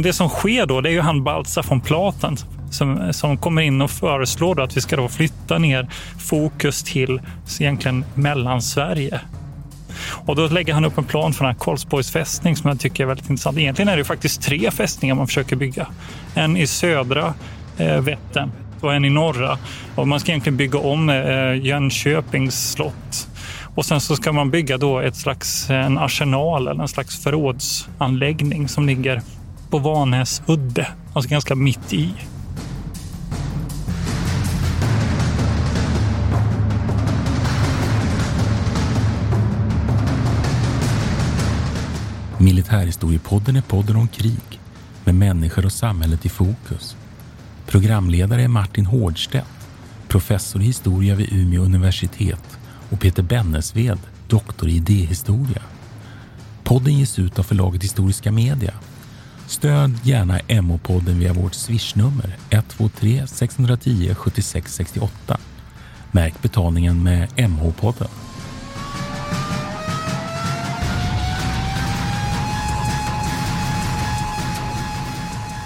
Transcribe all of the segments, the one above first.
Och det som sker då, det är ju han Baltzar von Platen som, som kommer in och föreslår att vi ska då flytta ner fokus till egentligen Mellansverige. Och då lägger han upp en plan för den här Karlsborgs fästning som jag tycker är väldigt intressant. Egentligen är det faktiskt tre fästningar man försöker bygga. En i södra eh, Vättern och en i norra. Och man ska egentligen bygga om eh, Jönköpings slott. Och sen så ska man bygga då ett slags en arsenal eller en slags förrådsanläggning som ligger på Vanäs udde, alltså ganska mitt i. Militärhistoriepodden är podden om krig med människor och samhället i fokus. Programledare är Martin Hårdstedt, professor i historia vid Umeå universitet och Peter Bennesved, doktor i idéhistoria. Podden ges ut av förlaget Historiska Media Stöd gärna MH-podden via vårt swishnummer 123 610 76 68. Märk betalningen med MH-podden.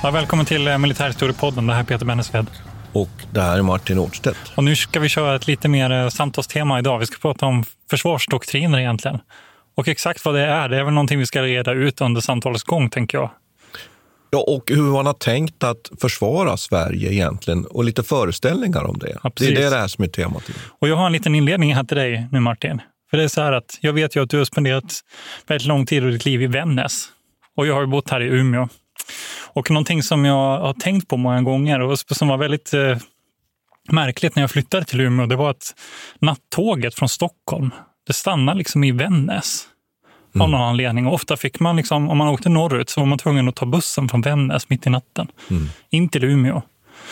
Ja, välkommen till eh, Militärhistoriepodden. Det här är Peter Bennesved. Och det här är Martin Årstedt. Och nu ska vi köra ett lite mer eh, samtalstema idag. Vi ska prata om försvarsdoktriner egentligen. Och exakt vad det är, det är väl någonting vi ska reda ut under samtalets gång, tänker jag. Ja, och hur man har tänkt att försvara Sverige egentligen och lite föreställningar om det. Ja, det är det, det här som är temat. Och jag har en liten inledning här till dig nu Martin. För det är så här att jag vet ju att du har spenderat väldigt lång tid av ditt liv i Vännäs. Och jag har ju bott här i Umeå. Och någonting som jag har tänkt på många gånger och som var väldigt eh, märkligt när jag flyttade till Umeå, det var att nattåget från Stockholm, det stannar liksom i Vännäs. Mm. Av någon anledning. Och ofta fick man, liksom, om man åkte norrut, så var man tvungen att ta bussen från Vännäs mitt i natten mm. in till Umeå.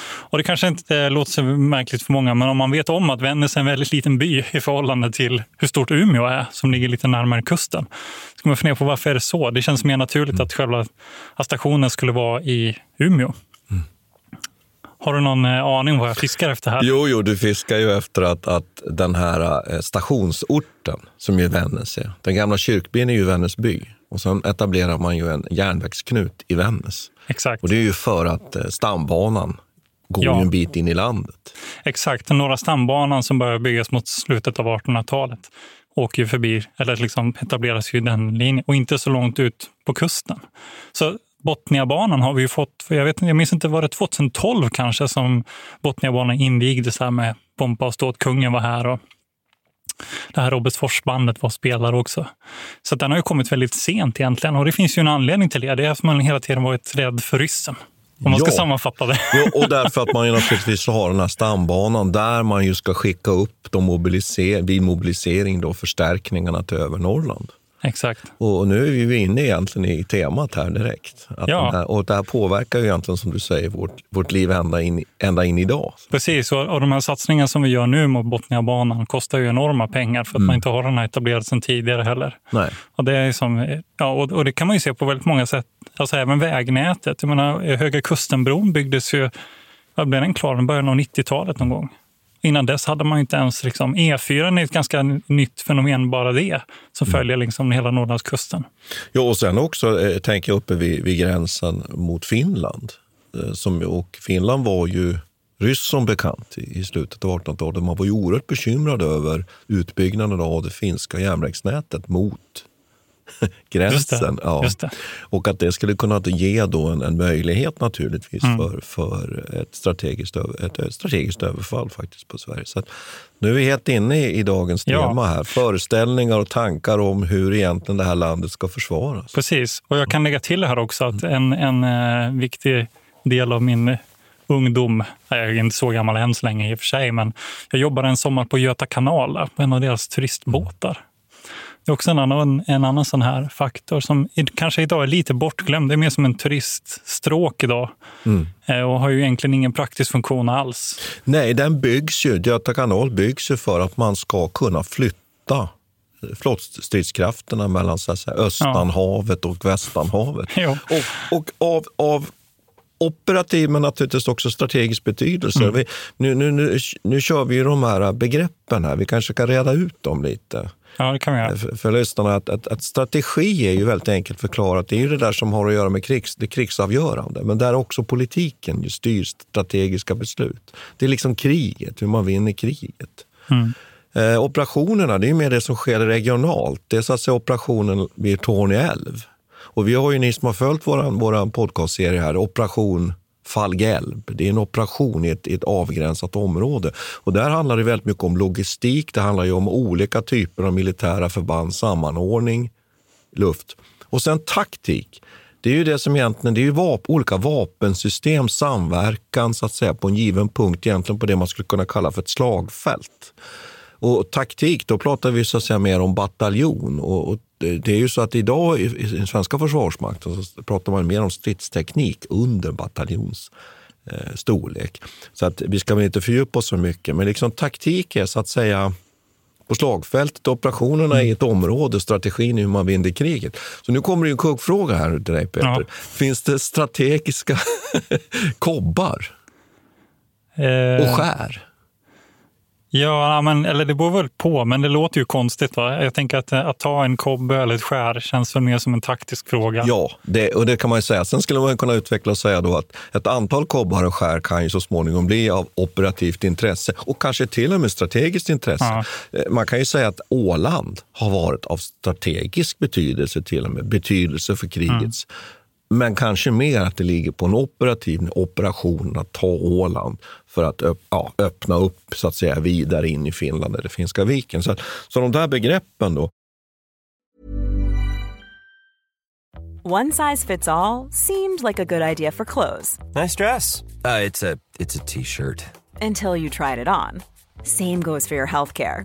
Och det kanske inte låter så märkligt för många, men om man vet om att Vännäs är en väldigt liten by i förhållande till hur stort Umeå är, som ligger lite närmare kusten, så ska man fundera på varför är det så? Det känns mer naturligt mm. att själva stationen skulle vara i Umeå. Har du någon eh, aning vad jag fiskar efter här? Jo, jo du fiskar ju efter att, att den här eh, stationsorten, som ju Vännäs är, den gamla kyrkbyn är ju Vännäsby. Och sen etablerar man ju en järnvägsknut i Vännäs. Exakt. Och det är ju för att eh, stambanan går ja. en bit in i landet. Exakt. Den norra stambanan som börjar byggas mot slutet av 1800-talet åker ju förbi, eller liksom etableras ju den linjen och inte så långt ut på kusten. Så Botniabanan har vi ju fått, för jag, vet, jag minns inte, var det 2012 kanske som Botniabanan invigdes här med pompa och ståt. Kungen var här och det här Robertsforsbandet var spelare också. Så den har ju kommit väldigt sent egentligen och det finns ju en anledning till det. Det är att man hela tiden varit rädd för ryssen. Om man ska sammanfatta det. Ja, och därför att man ju naturligtvis har den här stambanan där man ju ska skicka upp de mobiliser vid mobilisering då förstärkningarna till övre Norrland. Exakt. Och nu är vi inne egentligen i temat här direkt. Att ja. här, och det här påverkar ju egentligen, som du säger, vårt, vårt liv ända in, ända in idag. Precis, och, och de här satsningarna som vi gör nu mot Botniabanan kostar ju enorma pengar för att mm. man inte har den här etablerad sedan tidigare heller. Nej. Och det, är som, ja, och, och, det kan man ju se på väldigt många sätt. Alltså även vägnätet. Jag menar, Höga Kustenbron byggdes ju, vad blev den klar? Den början av 90-talet någon gång. Innan dess hade man inte ens... Liksom, E4 är ett ganska nytt fenomen, bara det, som mm. följer liksom hela Norrlandskusten. Ja, och sen också eh, tänker jag uppe vid, vid gränsen mot Finland. Eh, som, och Finland var ju ryss som bekant i slutet av 1800-talet. Man var ju oerhört bekymrad över utbyggnaden av det finska järnvägsnätet mot gränsen. Ja. Och att det skulle kunna ge då en, en möjlighet naturligtvis mm. för, för ett, strategiskt, ett, ett, strategiskt överfall faktiskt på Sverige. Så nu är vi helt inne i, i dagens ja. tema här. Föreställningar och tankar om hur egentligen det här landet ska försvaras. Precis, och jag kan lägga till här också att en, en uh, viktig del av min ungdom, jag är inte så gammal än så länge i och för sig, men jag jobbade en sommar på Göta kanal, på en av deras turistbåtar. Det är också en annan, en annan sån här faktor som kanske idag är lite bortglömd. Det är mer som en turiststråk idag Mm. eh, och har ju egentligen ingen praktisk funktion alls. Nej, den byggs ju, Göta kanal byggs ju för att man ska kunna flytta flottstridskrafterna mellan så säga, Östanhavet och Västanhavet. Och, och av, av operativ men naturligtvis också strategisk betydelse. Vi, nu, nu, nu, nu kör vi ju de här begreppen här. Vi kanske kan reda ut dem lite Ja, det kan vi göra. för, för lyssnarna. Att, att, att strategi är ju väldigt enkelt förklarat. Det är ju det där som har att göra med krigs, det krigsavgörande. Men där också politiken ju styr strategiska beslut. Det är liksom kriget, hur man vinner kriget. Mm. Eh, operationerna, det är ju mer det som sker regionalt. Det är så att säga operationen vid Torne älv. Och vi har ju, ni som har följt vår våran podcastserie här, Operation Fallgelb. Det är en operation i ett, i ett avgränsat område. Och där handlar det väldigt mycket om logistik. Det handlar ju om olika typer av militära förband, sammanordning, luft. Och sen taktik. Det är ju det som egentligen, det är ju vap, olika vapensystem, samverkan så att säga på en given punkt, egentligen på det man skulle kunna kalla för ett slagfält. Och taktik, då pratar vi så att säga mer om bataljon. Och, och det är ju så att idag i, den svenska försvarsmakten så pratar man mer om stridsteknik under bataljons eh, storlek. Så att vi ska väl inte fördjupa oss så mycket, men liksom taktik är så att säga på slagfältet, operationerna i ett område, strategin är hur man vinner kriget. Så nu kommer det en kuggfråga här till dig Peter. Ja. Finns det strategiska kobbar Eh, och skär? Ja, men, eller det beror väl på, men det låter ju konstigt. Va? Jag tänker att, att ta en kobbe eller ett skär känns väl mer som en taktisk fråga. Ja, det, och det kan man ju säga. Sen skulle man kunna utveckla och säga då att ett antal kobbar och skär kan ju så småningom bli av operativt intresse och kanske till och med strategiskt intresse. Ja. Eh, Man kan ju säga att Åland har varit av strategisk betydelse till och med, betydelse för krigets. Men kanske mer att det ligger på en operativ operation att ta Åland för att ja, öppna upp så att säga vidare in i Finland eller Finska viken. Så, att- så de där begreppen då, One size fits all seemed like a good idea for clothes Nice dress. Uh, it's a it's a t-shirt. until you tried it on. Same goes for your healthcare.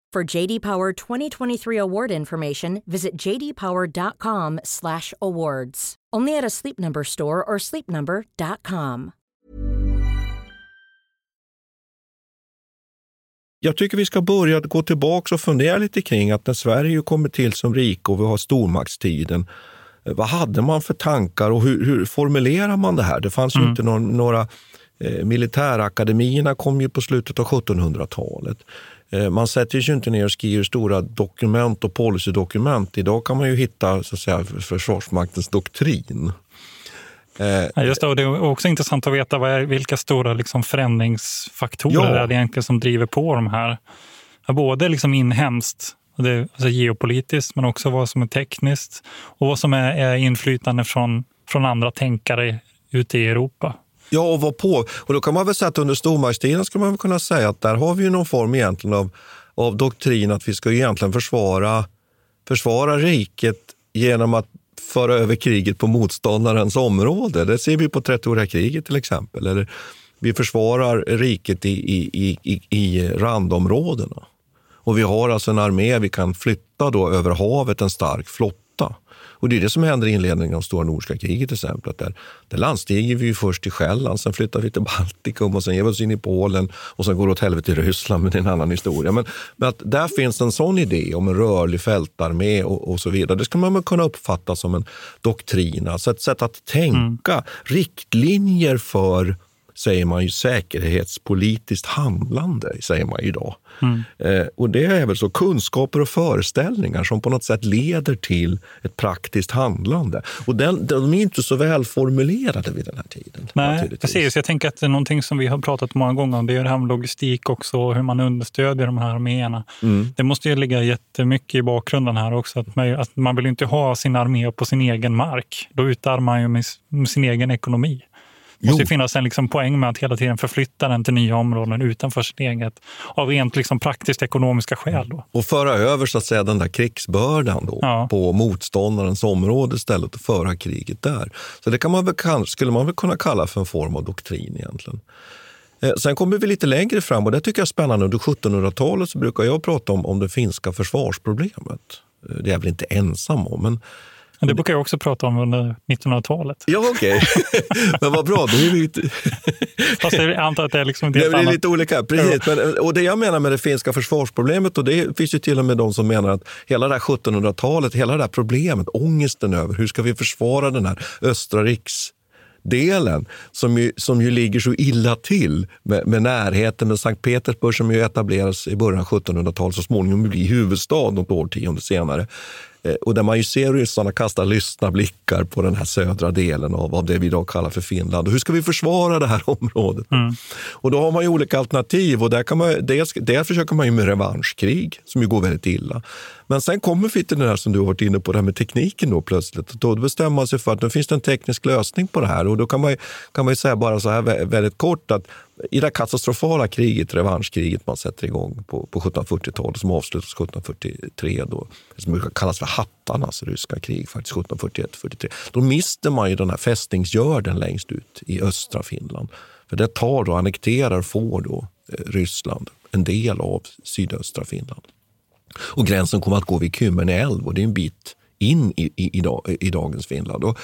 For JD Power 2023 award information, visit jdpower.com/awards. Only at a Sleep Number store or sleepnumber.com. Jag tycker vi ska börja gå tillbaka och fundera lite kring att när Sverige kommer till som rike och vi har stormaktstiden, eh, vad hade man för tankar och hur, hur formulerar man det här? Det fanns ju inte någon, några eh, militärakademierna kom ju på slutet av 1700-talet. Eh, man sätter sig inte ner och skriver stora dokument och policydokument. Idag kan man ju hitta så att säga, Försvarsmaktens doktrin. Eh, just det, och det är också intressant att veta är, vilka stora liksom förändringsfaktorer Ja. är det egentligen som driver på de här. Både liksom inhemskt, det, alltså geopolitiskt, men också vad som är tekniskt och vad som är, är inflytande från, från andra tänkare ute i Europa. Ja, och var på. Och då kan man väl säga att under stormaktstiden skulle man väl kunna säga att där har vi ju någon form egentligen av, av doktrin att vi ska egentligen försvara, försvara riket genom att föra över kriget på motståndarens område. Det ser vi på 30-åriga kriget till exempel. Eller vi försvarar riket i, i, i, i, i randområdena. Och vi har alltså en armé vi kan flytta då över havet, en stark flotta. Och det är det som händer i inledningen av stora nordiska kriget till exempel. Där, där landstiger vi först till Själland, sen flyttar vi till Baltikum och sen ger vi oss in i Polen och sen går det åt helvete i Ryssland, men det är en annan historia. Men, men att där finns en sån idé om en rörlig fältarmé och, och så vidare. Det ska man kunna uppfatta som en doktrin, alltså ett sätt att tänka, mm. riktlinjer för säger man ju säkerhetspolitiskt handlande, säger man idag. Mm. Eh, och det är väl så kunskaper och föreställningar som på något sätt leder till ett praktiskt handlande. Och den, de är inte så välformulerade vid den här tiden. Nej, precis. Jag tänker att det är någonting som vi har pratat många gånger om, det är det här med logistik också, hur man understödjer de här arméerna. Mm. Det måste ju ligga jättemycket i bakgrunden här också, att man, att man vill inte ha sin armé på sin egen mark. Då utarmar man ju sin egen ekonomi. Det måste finnas en liksom poäng med att hela tiden förflytta den till nya områden utanför sitt eget, av rent liksom praktiskt ekonomiska skäl. Då. Och föra över så att säga, den där krigsbördan då, ja. på motståndarens område istället och föra kriget där. Så det kan man väl, skulle man väl kunna kalla för en form av doktrin egentligen. Eh, sen kommer vi lite längre fram och det tycker jag är spännande. Under 1700-talet så brukar jag prata om, om det finska försvarsproblemet. Eh, det är jag väl inte ensam om, men men det brukar jag också prata om under 1900-talet. Ja, okej. Okay. Men vad bra, då är vi inte... Fast jag antar att det är liksom det är lite olika. Precis. Men, och det jag menar med det finska försvarsproblemet, och det finns ju till och med de som menar att hela det här 1700-talet, hela det här problemet, ångesten över hur ska vi försvara den här östra riks delen som ju, som ju ligger så illa till med, med närheten med Sankt Petersburg som ju etableras i början av 1700-talet, så småningom blir huvudstad något årtionde senare. Eh, och där man ju ser ryssarna kasta lystna blickar på den här södra delen av, av det vi idag kallar för Finland. Och hur ska vi försvara det här området? Mm. Och då har man ju olika alternativ. och där kan man, dels, dels försöker man ju med revanschkrig, som ju går väldigt illa. Men sen kommer vi till det där som du har varit inne på, det här med tekniken då plötsligt. Då bestämmer man sig för att nu finns det en teknisk lösning på det här. Och då kan man, kan man säga bara så här väldigt kort att i det katastrofala kriget, revanschkriget man sätter igång på, på 1740-talet som avslutas 1743, då, som brukar kallas för hattarnas alltså ryska krig, faktiskt 1741-43. Då mister man ju den här fästningsgörden längst ut i östra Finland. För det tar och annekterar, får då eh, Ryssland en del av sydöstra Finland. Och gränsen kommer att gå vid Kymmene älv och det är en bit in i, i, i, dag, i dagens Finland. Och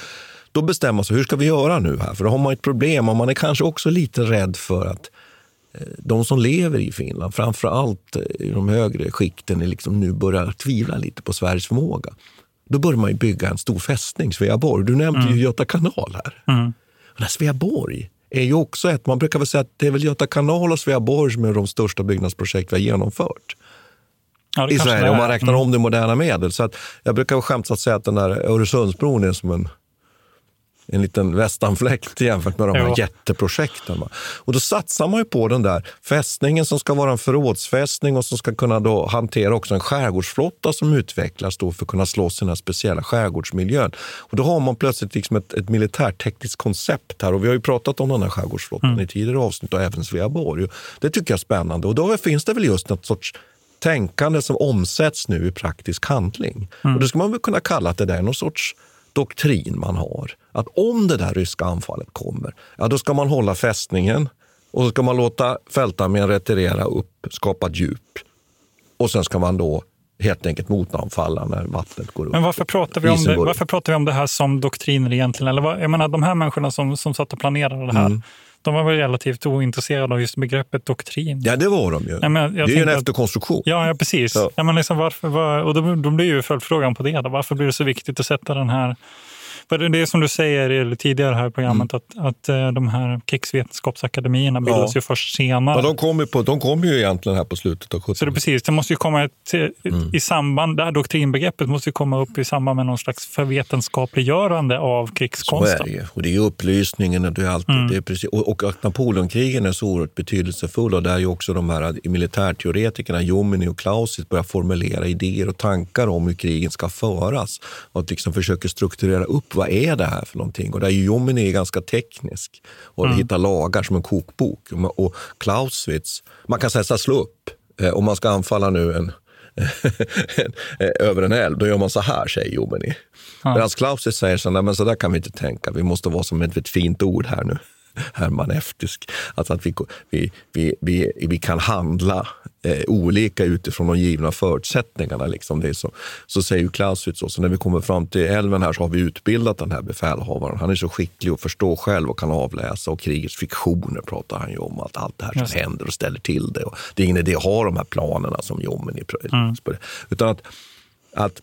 då bestämmer man sig, hur ska vi göra nu här? För då har man ett problem och man är kanske också lite rädd för att eh, de som lever i Finland, framför allt eh, i de högre skikten, liksom nu börjar tvivla lite på Sveriges förmåga. Då börjar man bygga en stor fästning, Sveaborg. Du nämnde mm. ju Göta kanal här. Mm. Och Sveaborg är ju också ett, man brukar väl säga att det är väl Göta kanal och Sveaborg som är de största byggnadsprojekt vi har genomfört. Ja, i Sverige, om man räknar mm. om det moderna medel. Så att jag brukar skämtsamt säga att den där Öresundsbron är som en en liten västanfläkt jämfört med de här ja. jätteprojekten. Och då satsar man ju på den där fästningen som ska vara en förrådsfästning och som ska kunna då hantera också en skärgårdsflotta som utvecklas då för att kunna slåss i den här speciella skärgårdsmiljön. Och då har man plötsligt liksom ett, ett militärtekniskt koncept här och vi har ju pratat om den här skärgårdsflottan mm. i tidigare avsnitt och även Sveaborg. Det tycker jag är spännande och då finns det väl just något sorts tänkande som omsätts nu i praktisk handling. Mm. Och då ska man väl kunna kalla att det där är någon sorts doktrin man har. Att om det där ryska anfallet kommer, ja, då ska man hålla fästningen och så ska man låta fältarmén retirera upp, skapa ett djup. Och sen ska man då helt enkelt motanfalla när vattnet går upp. Men varför pratar vi om det, varför pratar vi om det här som doktriner egentligen? Eller vad, jag menar, de här människorna som, som satt och planerade det här, mm. De var väl relativt ointresserade av just begreppet doktrin? Ja, det var de ju. Ja, men det är ju en efterkonstruktion. Ja, ja precis. Ja. Ja, men liksom varför, var, och då, då blir ju följdfrågan på det. Då. Varför blir det så viktigt att sätta den här för det är som du säger tidigare här i programmet, mm. att, att eh, de här krigsvetenskapsakademierna bildas ja. ju först senare. Ja, de kommer ju, de kom ju egentligen här på slutet av 70 Så det, precis, det måste ju komma ett, mm. i samband, det här doktrinbegreppet måste ju komma upp i samband med någon slags förvetenskapliggörande av krigskonsten. Så är det. Och det är upplysningen och det är alltid, mm. det är precis, och, och att Napoleonkrigen är så oerhört betydelsefulla och där är ju också de här militärteoretikerna Jomini och Clausitz börjar formulera idéer och tankar om hur krigen ska föras och att liksom försöker strukturera upp vad är det här för någonting? Och där Jomini är ganska teknisk och mm. hittar lagar som en kokbok. Och Clausewitz, man kan säga så här, slå upp. Eh, om man ska anfalla nu en, över en älv, då gör man så här, säger Jomini. Ja. Medan Clausewitz säger så, nej, men så där kan vi inte tänka, vi måste vara som ett, ett fint ord här nu. Herman Eftisk. Alltså att vi, vi, vi, vi, vi kan handla eh, olika utifrån de givna förutsättningarna. Liksom det så, så säger ju Clausewitz så, så när vi kommer fram till älven här så har vi utbildat den här befälhavaren. Han är så skicklig och förstår själv och kan avläsa och krigets fiktioner pratar han ju om. Att allt det här som händer och ställer till det. Och det är ingen idé att ha de här planerna som Jommen i Mm. Utan att, att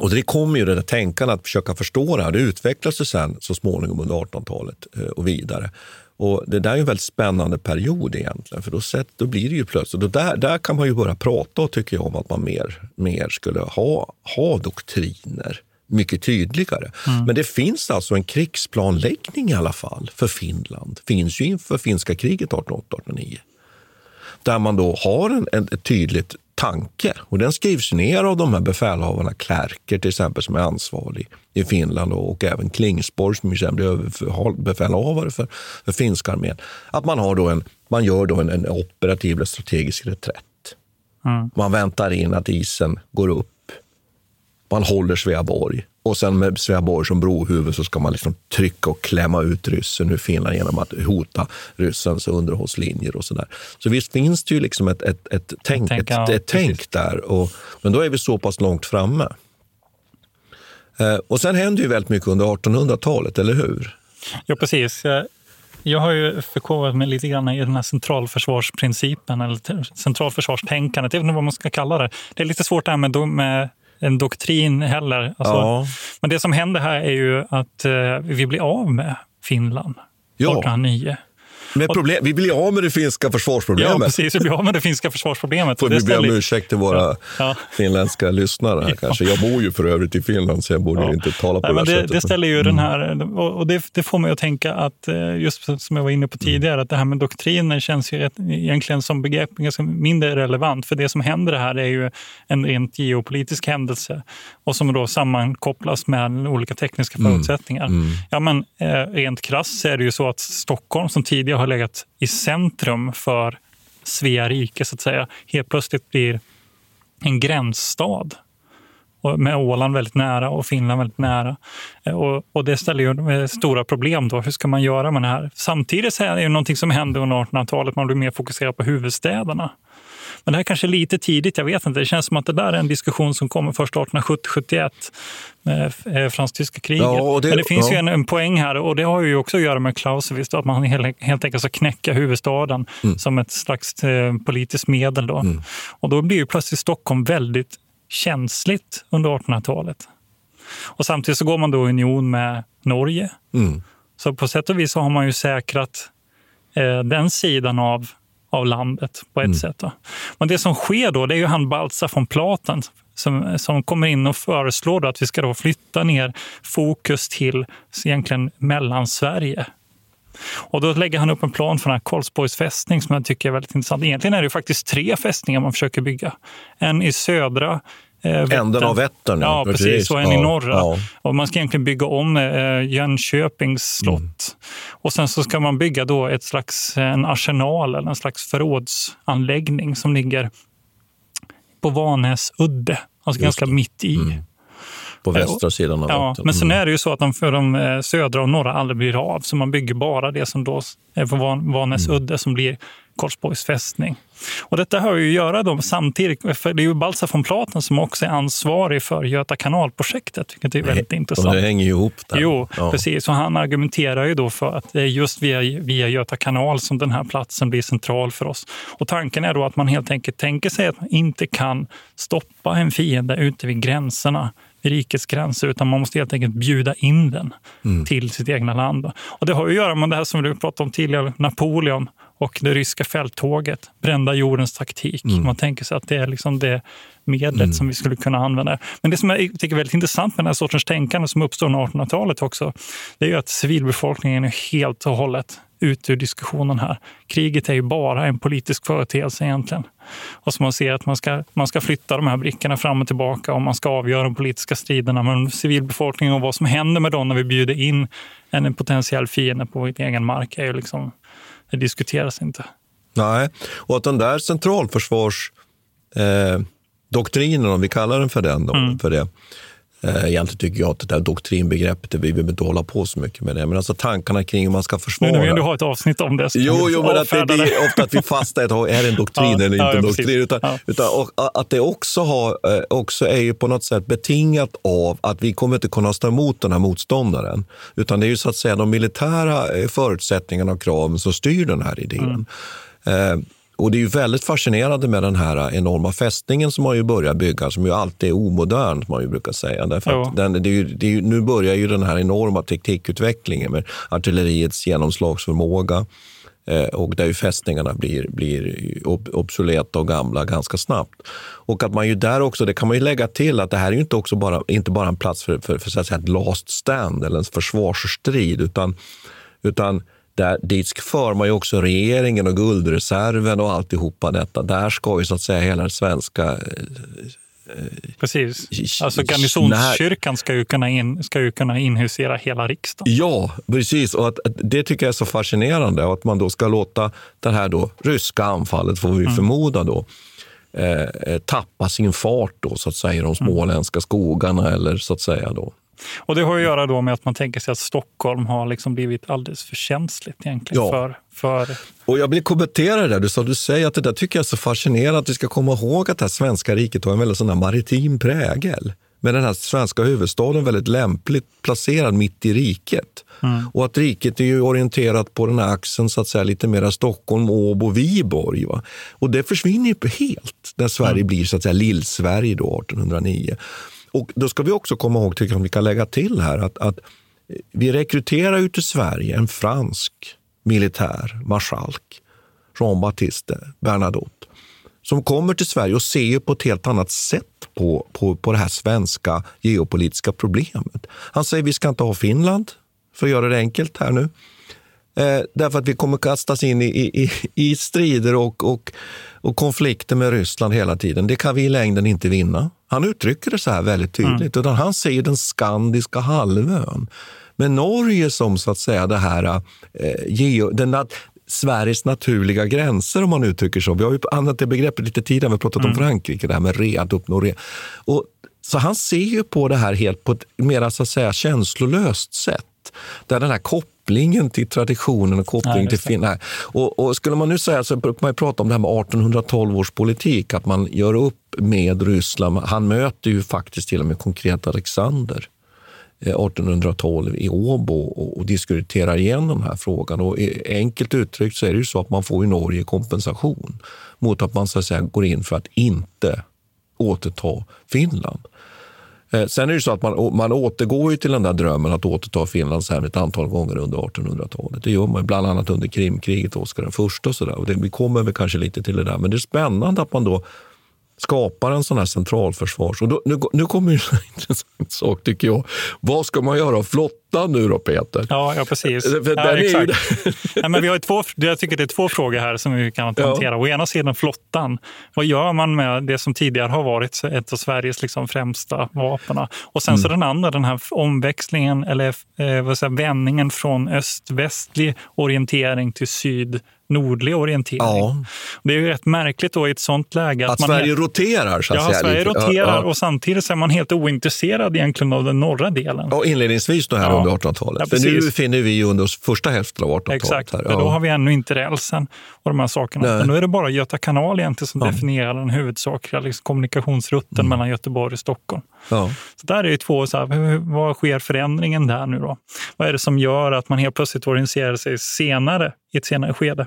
och det kommer ju det där tänkandet att försöka förstå det här. Det utvecklas ju sen så småningom under 1800-talet eh, och vidare. Och det där är en väldigt spännande period egentligen, för då, sett, då blir det ju plötsligt... Och där, där kan man ju börja prata tycker jag, om att man mer, mer skulle ha, ha doktriner mycket tydligare. Men det finns alltså en krigsplanläggning i alla fall för Finland. finns ju inför finska kriget 1808-1809 där man då har en, en ett tydligt tanke. Och den skrivs ner av de här befälhavarna, Klerker till exempel, som är ansvarig i Finland och, även Klingsborg som sen blir överbefälhavare för, för finska armén. Att man, har då en, man gör då en, en operativ eller strategisk reträtt. Man väntar in att isen går upp. Man håller Sveaborg. Och sen med Sveaborg som brohuvud så ska man liksom trycka och klämma ut ryssen ur Finland genom att hota ryssens underhållslinjer och sådär. Så visst finns det ju liksom ett, ett, ett tänk, tänk, ett, ett tänk där. Och, men då är vi så pass långt framme. Eh, och sen händer ju väldigt mycket under 1800-talet, eller hur? Ja, precis. Jag, har ju förkovrat mig lite grann i den här centralförsvarsprincipen, eller centralförsvarstänkandet, jag vet inte vad man ska kalla det. Det är lite svårt det här med, med en doktrin heller. Alltså, Ja. Men det som händer här är ju att eh, vi blir av med Finland Ja. 1809. Men problem, vi blir av med det finska Ja, försvarsproblemet. precis. Vi blir av med det finska försvarsproblemet. Får vi be om ursäkt till våra Ja. finländska lyssnare här kanske. Jag bor ju för övrigt i Finland så jag borde ju inte tala på Nej, men det här det, sättet. det ställer ju den här, och det, det får mig att tänka att, eh, just som jag var inne på tidigare, att det här med doktriner känns ju egentligen som begrepp ganska mindre relevant. För det som händer här är ju en rent geopolitisk händelse och som då sammankopplas med olika tekniska förutsättningar. Ja, men, eh, rent krasst är det ju så att Stockholm som tidigare har legat i centrum för Svea rike, så att säga, helt plötsligt blir en gränsstad med Åland väldigt nära och Finland väldigt nära. Eh, och, och det ställer ju stora problem. då. Hur ska man göra med det här? Samtidigt så är det ju någonting som händer under 1800-talet. Man blir mer fokuserad på huvudstäderna. Men det här kanske är lite tidigt, jag vet inte. Det känns som att det där är en diskussion som kommer först 1870-71 med eh, fransk-tyska kriget. Ja, det- Men det finns ja. ju en, en poäng här och det har ju också att göra med Clausewitz, att man helt, helt enkelt ska knäcka huvudstaden Mm. som ett slags eh, politiskt medel. Då. Och då blir ju plötsligt Stockholm väldigt känsligt under 1800-talet. Och samtidigt så går man då i union med Norge. Mm. Så på sätt och vis så har man ju säkrat eh, den sidan av, av landet på ett Mm. sätt. Då. Men det som sker då, det är ju han Baltzar von Platen som, som kommer in och föreslår att vi ska då flytta ner fokus till egentligen Mellansverige. Och då lägger han upp en plan för den här Karlsborgs fästning som jag tycker är väldigt intressant. Egentligen är det faktiskt tre fästningar man försöker bygga. En i södra Änden av Vättern, ja, precis. precis. Och en i Ja, norra. ja. Och man ska egentligen bygga om eh, Jönköpings slott. Mm. Och sen så ska man bygga då ett slags eh, en arsenal eller en slags förrådsanläggning som ligger på Vanäs udde. Alltså ganska mitt i. På västra sidan av Ja, Vättern. men sen Mm. är det ju så att de för de eh, södra och norra aldrig blir av. Så man bygger bara det som då är på Van- Vanäs Mm. udde som blir Karlsborgs fästning. Och detta har ju att göra då samtidigt, för det är ju Baltzar von Platen som också är ansvarig för Göta kanalprojektet, vilket är väldigt Och intressant. det hänger ju ihop där. Jo, Ja. precis. Och han argumenterar ju då för att det är just via, via Göta kanal som den här platsen blir central för oss. Och tanken är då att man helt enkelt tänker sig att man inte kan stoppa en fiende ute vid gränserna, vid rikets gränser, utan man måste helt enkelt bjuda in den till sitt egna land. Och det har att göra med det här som du pratade om tidigare, Napoleon och det ryska fälttåget, brända jordens taktik. Man tänker sig att det är liksom det medlet som vi skulle kunna använda. Men det som jag tycker är väldigt intressant med den här sortens tänkande som uppstår under 1800-talet också, det är ju att civilbefolkningen är helt och hållet ute ur diskussionen här. Kriget är ju bara en politisk företeelse egentligen. Och så man ser att man ska, man ska flytta de här brickorna fram och tillbaka och man ska avgöra de politiska striderna. Men civilbefolkningen och vad som händer med dem när vi bjuder in en potentiell fiende på vår egen mark är ju liksom, det diskuteras inte. Nej, och att den där centralförsvarsdoktrinen, eh, doktrinen, om vi kallar den för den, Mm. för det, egentligen tycker jag att det där doktrinbegreppet, vi behöver inte hålla på så mycket med det. Men alltså tankarna kring hur man ska försvara. Nu när vi ändå har ett avsnitt om det. Jo, jo men att det, det är ofta att vi fastnar är det en doktrin ja, eller inte ja, en doktrin? Utan, ja. utan att det också, har, eh, också är ju på något sätt betingat av att vi kommer inte kunna stå emot den här motståndaren. Utan det är ju så att säga de militära eh, förutsättningarna och kraven som styr den här idén. Mm. Och Det är ju väldigt fascinerande med den här enorma fästningen som man ju börjar bygga, som ju alltid är omodern, som man ju brukar säga. Därför att den, det är ju, det är ju, nu börjar ju den här enorma teknikutvecklingen med artilleriets genomslagsförmåga eh, och där ju fästningarna blir, blir obsoleta och gamla ganska snabbt. Och att man ju där också, det kan man ju lägga till, att det här är inte, också bara, inte bara en plats för, för, för, för så att säga, ett last stand eller en försvarsstrid, utan, utan där, dit för man ju också regeringen och guldreserven och alltihopa detta. Där ska ju så att säga hela det svenska eh, Precis. Alltså garnisonskyrkan ska ju, kunna in, ska ju kunna inhusera hela riksdagen. Ja, precis. Och att, att, det tycker jag är så fascinerande. att man då ska låta det här då, ryska anfallet, får vi mm. förmoda, då, eh, tappa sin fart då, så att säga, i de mm. småländska skogarna. Eller så att säga då. Och det har att göra då med att man tänker sig att Stockholm har liksom blivit alldeles för känsligt egentligen ja. för, för... Och jag vill kommentera det där. Du, sa, du säger att det där tycker jag är så fascinerande att vi ska komma ihåg att det här svenska riket har en väldigt sån maritim prägel. Men den här svenska huvudstaden väldigt lämpligt placerad mitt i riket. Mm. Och att riket är ju orienterat på den här axeln så att säga lite mer Stockholm, Åbo, Viborg. Va? Och det försvinner ju helt när Sverige mm. blir så att säga Lill-Sverige 1809. Och då ska vi också komma ihåg, tycker jag, vi kan lägga till här, att, att vi rekryterar ju till Sverige en fransk militär marskalk, Jean-Baptiste Bernadotte, som kommer till Sverige och ser på ett helt annat sätt på, på, på det här svenska geopolitiska problemet. Han säger vi ska inte ha Finland, för att göra det enkelt här nu. Eh, därför att vi kommer kastas in i, i, i strider och, och, och konflikter med Ryssland hela tiden. Det kan vi i längden inte vinna. Han uttrycker det så här väldigt tydligt. Mm. Utan han ser den skandiska halvön. med Norge som så att säga det här, eh, geo, den, Sveriges naturliga gränser om man uttrycker så. Vi har ju använt det begreppet lite tidigare, vi har pratat mm. om Frankrike, det här med re, att uppnå re. Och, så han ser ju på det här helt på ett mer så att säga, känslolöst sätt. Där den här kopplingen till traditionen och kopplingen till Finland. Och, och, skulle man nu säga så brukar man prata om det här med 1812 års politik, att man gör upp med Ryssland. Han möter ju faktiskt till och med konkret Alexander 1812 eh, i Åbo och, diskuterar igenom den här frågan. Och enkelt uttryckt så är det ju så att man får i Norge kompensation mot att man så att säga, går in för att inte återta Finland. Eh, sen är det så att man, man återgår ju till den där drömmen att återta Finland sen ett antal gånger under 1800-talet. Det gör man bland annat under Krimkriget, Oskar den första och så där. Och det, vi kommer väl kanske lite till det där. Men det är spännande att man då skapar en sån här centralförsvars... Och då, nu, nu kommer en intressant sak, tycker jag. Vad ska man göra av flottan nu då, Peter? Ja, ja precis. För ja, exakt. ja, men vi har två, jag tycker det är två frågor här som vi kan hantera. Ja. Å ena sidan flottan. Vad gör man med det som tidigare har varit ett av Sveriges liksom främsta vapen? Och sen mm. så den andra, den här omväxlingen eller eh, vad säger, vändningen från öst-västlig orientering till syd nordlig orientering. Ja. Det är ju rätt märkligt då i ett sånt läge. Att, att Sverige roterar så att ja, säga. Sverige roterar ja, och samtidigt är man helt ointresserad egentligen av den norra delen. Ja, inledningsvis då här under 1800-talet. Ja, För nu befinner vi under första hälften av 1800-talet. Exakt, här. då har vi ännu inte rälsen och de här sakerna. Nej. Nu är det bara Göta kanal egentligen som definierar den huvudsakliga liksom, kommunikationsrutten mm. mellan Göteborg och Stockholm. Så där är ju två, så här, vad sker förändringen där nu då? Vad är det som gör att man helt plötsligt orienterar sig senare i ett senare skede?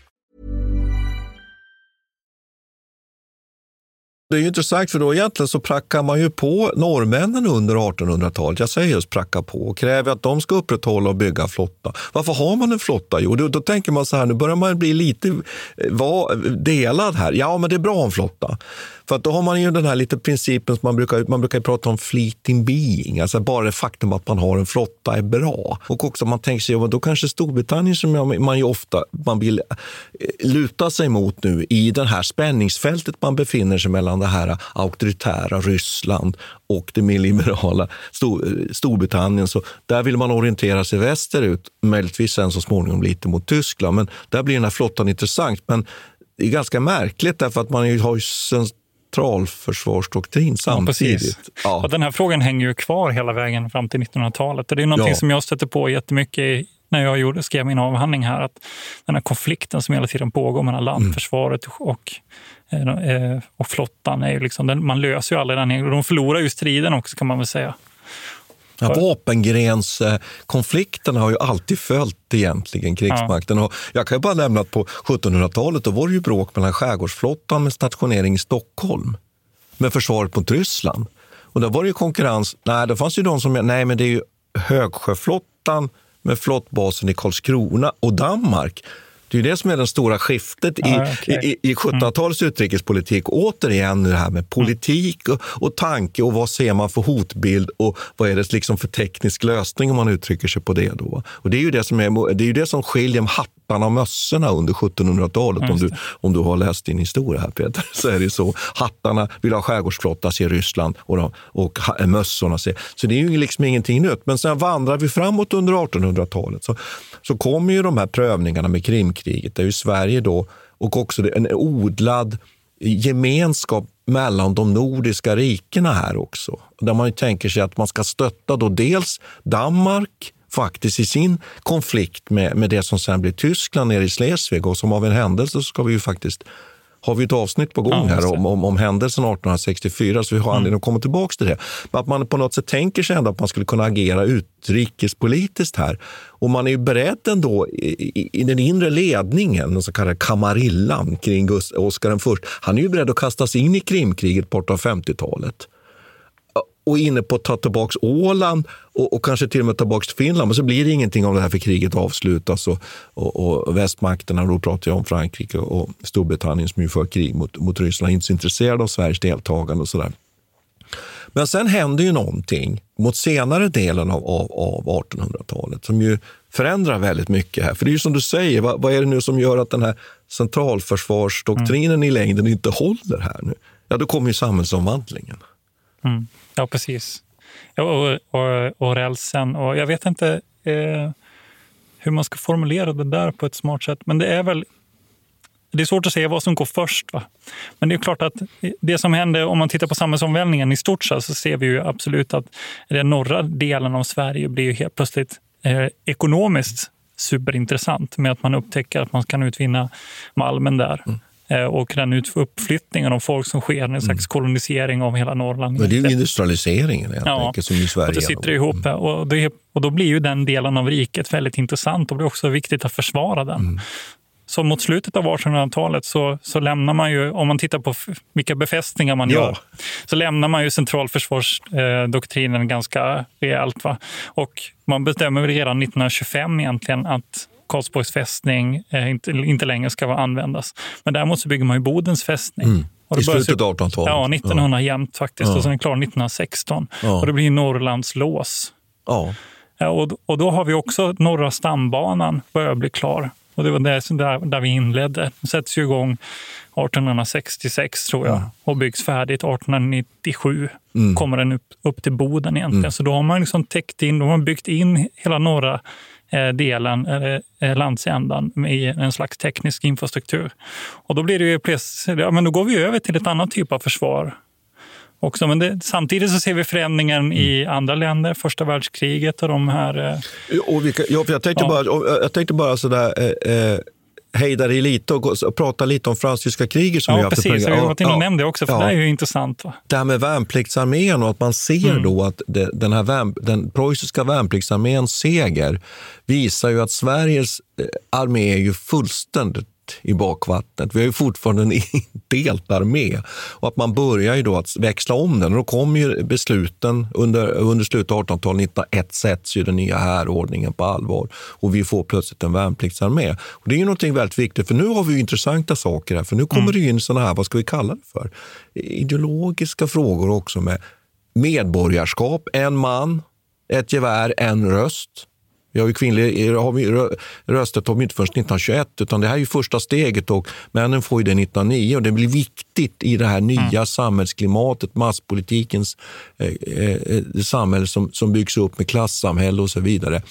Det är ju intressant för då egentligen så prackar man ju på norrmännen under 1800-talet. Jag säger just pracka på och kräver att de ska upprätthålla och bygga flotta. Varför har man en flotta? Jo, då, då tänker man så här, nu börjar man bli lite eh, va, delad här. Ja, men det är bra att ha en flotta. För att då har man ju den här lite principen som man brukar, man brukar prata om fleeting being, alltså bara det faktum att man har en flotta är bra. Och också man tänker sig, då kanske Storbritannien som man ju ofta man vill eh, luta sig mot nu i det här spänningsfältet man befinner sig mellan det här auktoritära Ryssland och det mer liberala eh, Storbritannien. Så där vill man orientera sig västerut, möjligtvis sen så småningom lite mot Tyskland. Men där blir den här flottan intressant. Men det är ganska märkligt därför att man har ju centralförsvarsdoktrin samtidigt. Ja, ja. den här frågan hänger ju kvar hela vägen fram till 1900-talet. Och det är någonting ja. som jag stötte på jättemycket när jag gjorde, skrev min avhandling här. Att den här konflikten som hela tiden pågår mellan landförsvaret och, eh, och flottan, är ju liksom, man löser ju aldrig den. De förlorar ju striden också kan man väl säga. Ja, vapengrenskonflikterna har ju alltid följt egentligen krigsmakten. Ja. Och jag kan ju bara nämna att på 1700-talet då var det ju bråk mellan skärgårdsflottan med stationering i Stockholm med försvaret mot Ryssland. Och då var det ju konkurrens. Nej, det fanns ju de som nej men det är ju högsjöflottan med flottbasen i Karlskrona och Danmark det är det som är det stora skiftet i, ah, okay. i, i 1700-talets mm. utrikespolitik. Återigen det här med politik och, och tanke och vad ser man för hotbild och vad är det liksom för teknisk lösning om man uttrycker sig på det. Då. Och det är ju det som, är, det, är ju det som skiljer hattarna och mössorna under 1700-talet. Om du, om du har läst din historia här Peter, så är det så. Hattarna vill ha skärgårdsflotta, ser Ryssland och, de, och mössorna ser... Så det är ju liksom ingenting nytt. Men sen vandrar vi framåt under 1800-talet så, så kommer ju de här prövningarna med Krimkriget där ju Sverige då och också en odlad gemenskap mellan de nordiska rikena här också. Där man tänker sig att man ska stötta då dels Danmark, faktiskt i sin konflikt med, med det som sen blir Tyskland nere i Schleswig. Och som av en händelse så ska vi ju faktiskt har vi ett avsnitt på gång här om, om, om händelsen 1864, så vi har mm. anledning att komma tillbaka till det. Men att man på något sätt tänker sig ändå att man skulle kunna agera utrikespolitiskt här. Och man är ju beredd ändå i, i, i den inre ledningen, den så kallade kamarillan kring Oscar I. Han är ju beredd att kasta sig in i Krimkriget på 1850-talet och inne på att ta tillbaka Åland och, och, kanske till och med ta tillbaka Finland. Men så blir det ingenting av det här för kriget avslutas och, och, och västmakterna, då pratar jag om Frankrike och Storbritannien som ju för krig mot, mot Ryssland, inte så intresserade av Sveriges deltagande och sådär. Men sen händer ju någonting mot senare delen av, av, av 1800-talet som ju förändrar väldigt mycket här. För det är ju som du säger, vad, vad är det nu som gör att den här centralförsvarsdoktrinen mm. i längden inte håller här nu? Ja, då kommer ju samhällsomvandlingen. Mm. Ja, precis. Och, och, och rälsen. Och jag vet inte eh, hur man ska formulera det där på ett smart sätt. Men det är väl det är svårt att säga vad som går först. Va? Men det är klart att det som händer om man tittar på samhällsomvälvningen i stort så, ser vi ju absolut att den norra delen av Sverige blir ju helt plötsligt eh, ekonomiskt superintressant med att man upptäcker att man kan utvinna malmen där. Mm. Eh, och den uppflyttningen av folk som sker, en slags mm. kolonisering av hela Norrland. Men det är ju industrialiseringen helt ja, enkelt, som i Sverige. Och det sitter ihop. Mm. Och, det, och då blir ju den delen av riket väldigt intressant och det är också viktigt att försvara den. Mm. Så mot slutet av 1800-talet så, så lämnar man ju, om man tittar på vilka befästningar man ja. gör, så lämnar man ju centralförsvarsdoktrinen ganska rejält. Va? Och man bestämmer redan 1925 egentligen att Karlsborgs fästning eh, inte, inte längre ska användas. Men däremot så bygger man ju Bodens fästning. Mm. I slutet av 1800-talet? Ja, 1900 ja. jämt faktiskt. Ja. Och sen är den klar 1916. Ja. Och det blir Norrlands lås. Ja. ja och, och då har vi också Norra stambanan börjar bli klar. Och det var där, där, där vi inledde. Det sätts ju igång 1866 tror jag och byggs färdigt 1897. Mm. Kommer den upp, upp till Boden egentligen. Mm. Så då har man liksom täckt in, då har man byggt in hela norra delen, eller eh, landsändan, i en slags teknisk infrastruktur. Och då blir det ju plötsligt, ja, men då går vi över till ett annat typ av försvar. Också. Men det, samtidigt så ser vi förändringen i andra länder, första världskriget och de här... Eh, Och vilka, ja, jag tänkte Ja. bara, jag tänkte bara sådär, eh, eh, hejda dig lite och, gå- och prata lite om fransk-tyska kriget som vi ja, har haft precis. Jag har varit inne och nämnt det också, för ja. det är ju intressant. Va? Det här med värnpliktsarmén och att man ser Mm. då att det, den, här värn, den preussiska värnpliktsarméns seger visar ju att Sveriges eh, armé är ju fullständigt i bakvattnet. Vi har ju fortfarande en indelt armé. Och att man börjar ju då att växla om den. Och då kommer ju besluten under, under slutet av 1800-talet, 1901 sätts ju den nya härordningen på allvar. Och vi får plötsligt en värnpliktsarmé. Och det är ju någonting väldigt viktigt, för nu har vi ju intressanta saker här. För nu kommer det ju in sådana här, vad ska vi kalla det för? Ideologiska frågor också med medborgarskap, en man, ett gevär, en röst. Vi har ju kvinnlig har vi rö- rösträtt har vi inte förrän 1921, utan det här är ju första steget och männen får ju det 1909 och det blir viktigt i det här nya samhällsklimatet, masspolitikens eh, eh, det samhälle som, som byggs upp med klassamhälle och så vidare.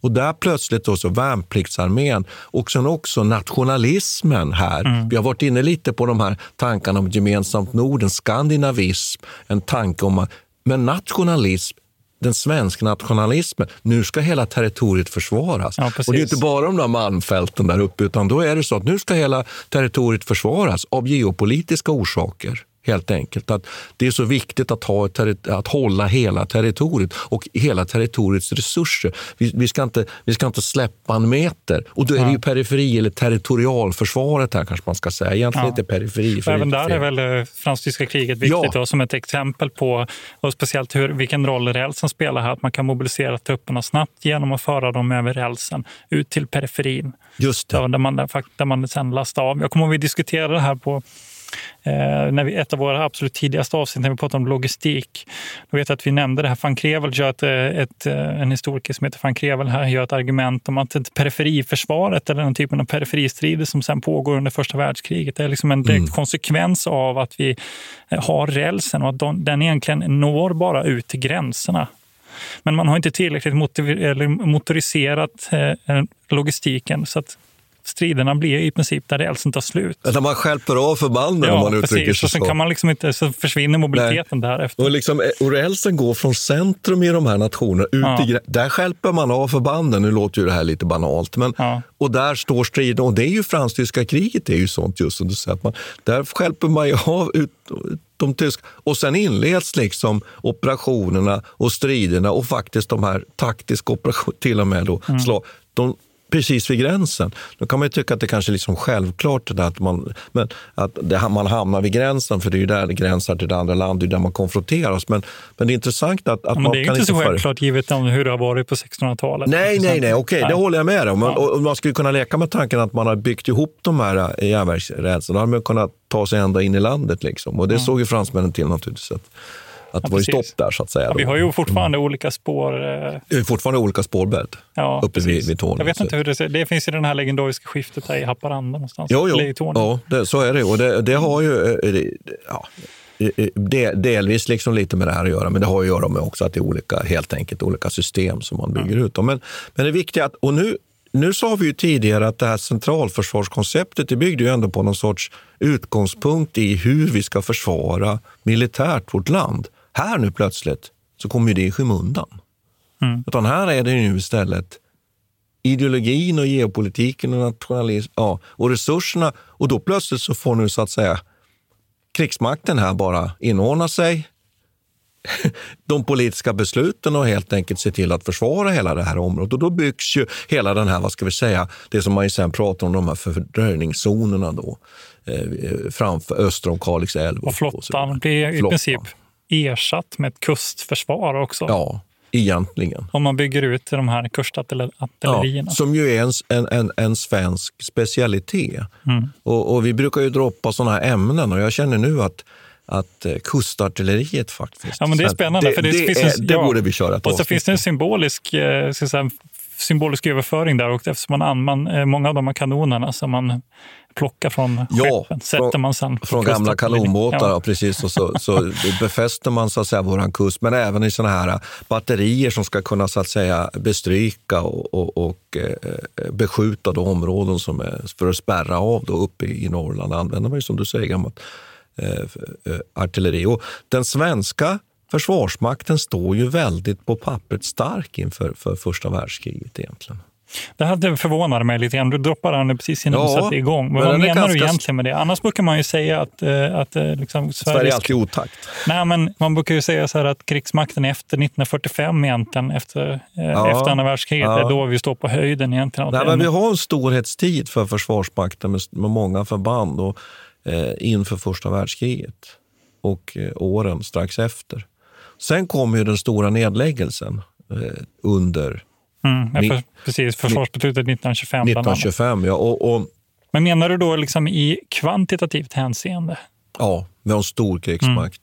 Och där plötsligt då så värnpliktsarmén och sen också nationalismen här. Vi har varit inne lite på de här tankarna om gemensamt Norden, skandinavism, en tanke om att, men nationalism den svenska nationalismen. Nu ska hela territoriet försvaras. Ja, och det är inte bara de där manfälten där uppe, utan då är det så att nu ska hela territoriet försvaras av geopolitiska orsaker. Helt enkelt. Att det är så viktigt att, ha att hålla hela territoriet och hela territoriets resurser. Vi, vi, ska inte, vi ska inte släppa en meter. Och då är det ju periferi eller territorialförsvaret här kanske man ska säga. Egentligen Ja. inte periferi. för Även det är där är väl eh, fransk-tyska kriget viktigt Ja. då, som ett exempel på och speciellt hur, vilken roll rälsen spelar här. Att man kan mobilisera trupperna snabbt genom att föra dem över rälsen ut till periferin. Just det. Där, man, där, man sen lastar av. Jag kommer ihåg att vi diskuterade det här på när vi, ett av våra absolut tidigaste avsnitt när vi pratade om logistik. Då vet jag att vi nämnde det här. Van Krevel gör ett, eh, ett, eh, en historiker som heter Van Krevel här gör ett argument om att ett periferiförsvaret eller den typen av periferistrider som sen pågår under första världskriget är liksom en direkt konsekvens av att vi eh, har rälsen och att de, den egentligen når bara ut till gränserna. Men man har inte tillräckligt eller motoriserat eh, logistiken så att striderna blir i princip där rälsen tar slut. När man stjälper av förbanden om man uttrycker precis. sig Och sen så. kan man liksom inte, så försvinner mobiliteten därefter. Och, liksom, eh, och rälsen går från centrum i de här nationerna ut Ja. i Där stjälper man av förbanden. Nu låter ju det här lite banalt. Men, Och där står striden. Och det är ju fransk-tyska kriget. Det är ju sånt just som du säger. Man, där stjälper man ju av ut, de tyska. Och sen inleds liksom operationerna och striderna och faktiskt de här taktiska operationerna till och med. Då, Mm. slag, de, precis vid gränsen. Då kan man ju tycka att det kanske är liksom självklart det att, man, men att det, man hamnar vid gränsen, för det är ju där det gränsar till det andra landet, det är där man konfronteras. Men, men det är intressant att, att Ja, man det är inte så före- självklart givet om hur det har varit på 1600-talet. Nej, nej, nej, okej, det håller jag med om. Ja. Och, och man skulle kunna leka med tanken att man har byggt ihop de här eh, järnvägsrälsen. Då hade man kunnat ta sig ända in i landet. Liksom. Och det Ja. såg ju fransmännen till naturligtvis. Att, det var ju stopp där så att säga. Ja, vi har ju fortfarande olika spår. eh, Det är fortfarande olika spårbädd Ja, uppe vid, vid Tornio. Jag vet inte hur det ser Det finns ju det här legendariska skiftet här i Haparanda någonstans. Jo, jo. Ja, det, så är det. Och det, det har ju eh, det- ja, eh, det, delvis liksom lite med det här att göra, men det har att göra med också att det är olika, helt enkelt olika system som man bygger ut. Men, men det viktiga, att, och nu, nu sa vi ju tidigare att det här centralförsvarskonceptet det byggde ju ändå på någon sorts utgångspunkt i hur vi ska försvara militärt vårt land. Här nu plötsligt så kommer ju det i skymundan. Mm. Utan här är det nu istället ideologin och geopolitiken och nationalism ja, och resurserna. Och då plötsligt så får nu så att säga krigsmakten här bara inordna sig de politiska besluten och helt enkelt se till att försvara hela det här området. Och då byggs ju hela den här, vad ska vi säga, det som man ju sen pratar om, de här fördröjningszonerna då, eh, framför öster om Kalix älv. Och flottan blir i Flottan. princip ersatt med ett kustförsvar också. Ja, egentligen. Om man bygger ut de här kustartillerierna. Ja, som ju är en, en, en, en svensk specialitet. Mm. Och, och vi brukar ju droppa sådana här ämnen och jag känner nu att, att eh, kustartilleriet faktiskt... Ja, men det är spännande. Det, för det, det, finns är, en, det ja. borde vi köra ett Och så finns det en symbolisk eh, symbolisk överföring där och eftersom man, man eh, många av de här kanonerna som man plockar från Ja, skeppen sätter man sen Från gamla kanonbåtar, ja. Precis. Och så, så befäster man så att säga våran kust, men även i såna här batterier som ska kunna så att säga bestryka och, och, och eh, beskjuta de områden som är för att spärra av då uppe i, i Norrland. använder man ju som du säger gammalt eh, eh, artilleri. Och den svenska försvarsmakten står ju väldigt på pappret stark inför för första världskriget egentligen. Det här förvånade mig lite grann. Du droppade den precis innan Ja, du satte igång. Men, men vad menar du ganska- egentligen med det? Annars brukar man ju säga att, eh, att eh, liksom Sverige är alltid otakt. Nej, men man brukar ju säga så att krigsmakten efter 1945 egentligen, efter, eh, Ja. efter andra världskriget. Ja. Är då vi står på höjden egentligen. Nej, men vi har en storhetstid för Försvarsmakten med, med många förband och, eh, inför första världskriget och eh, åren strax efter. Sen kommer ju den stora nedläggelsen eh, under Mm, ja, för, precis, försvarsbeslutet 1925 bland annat. 1925. Ja, och, och, Men menar du då liksom i kvantitativt hänseende? ja, vi har en stor krigsmakt.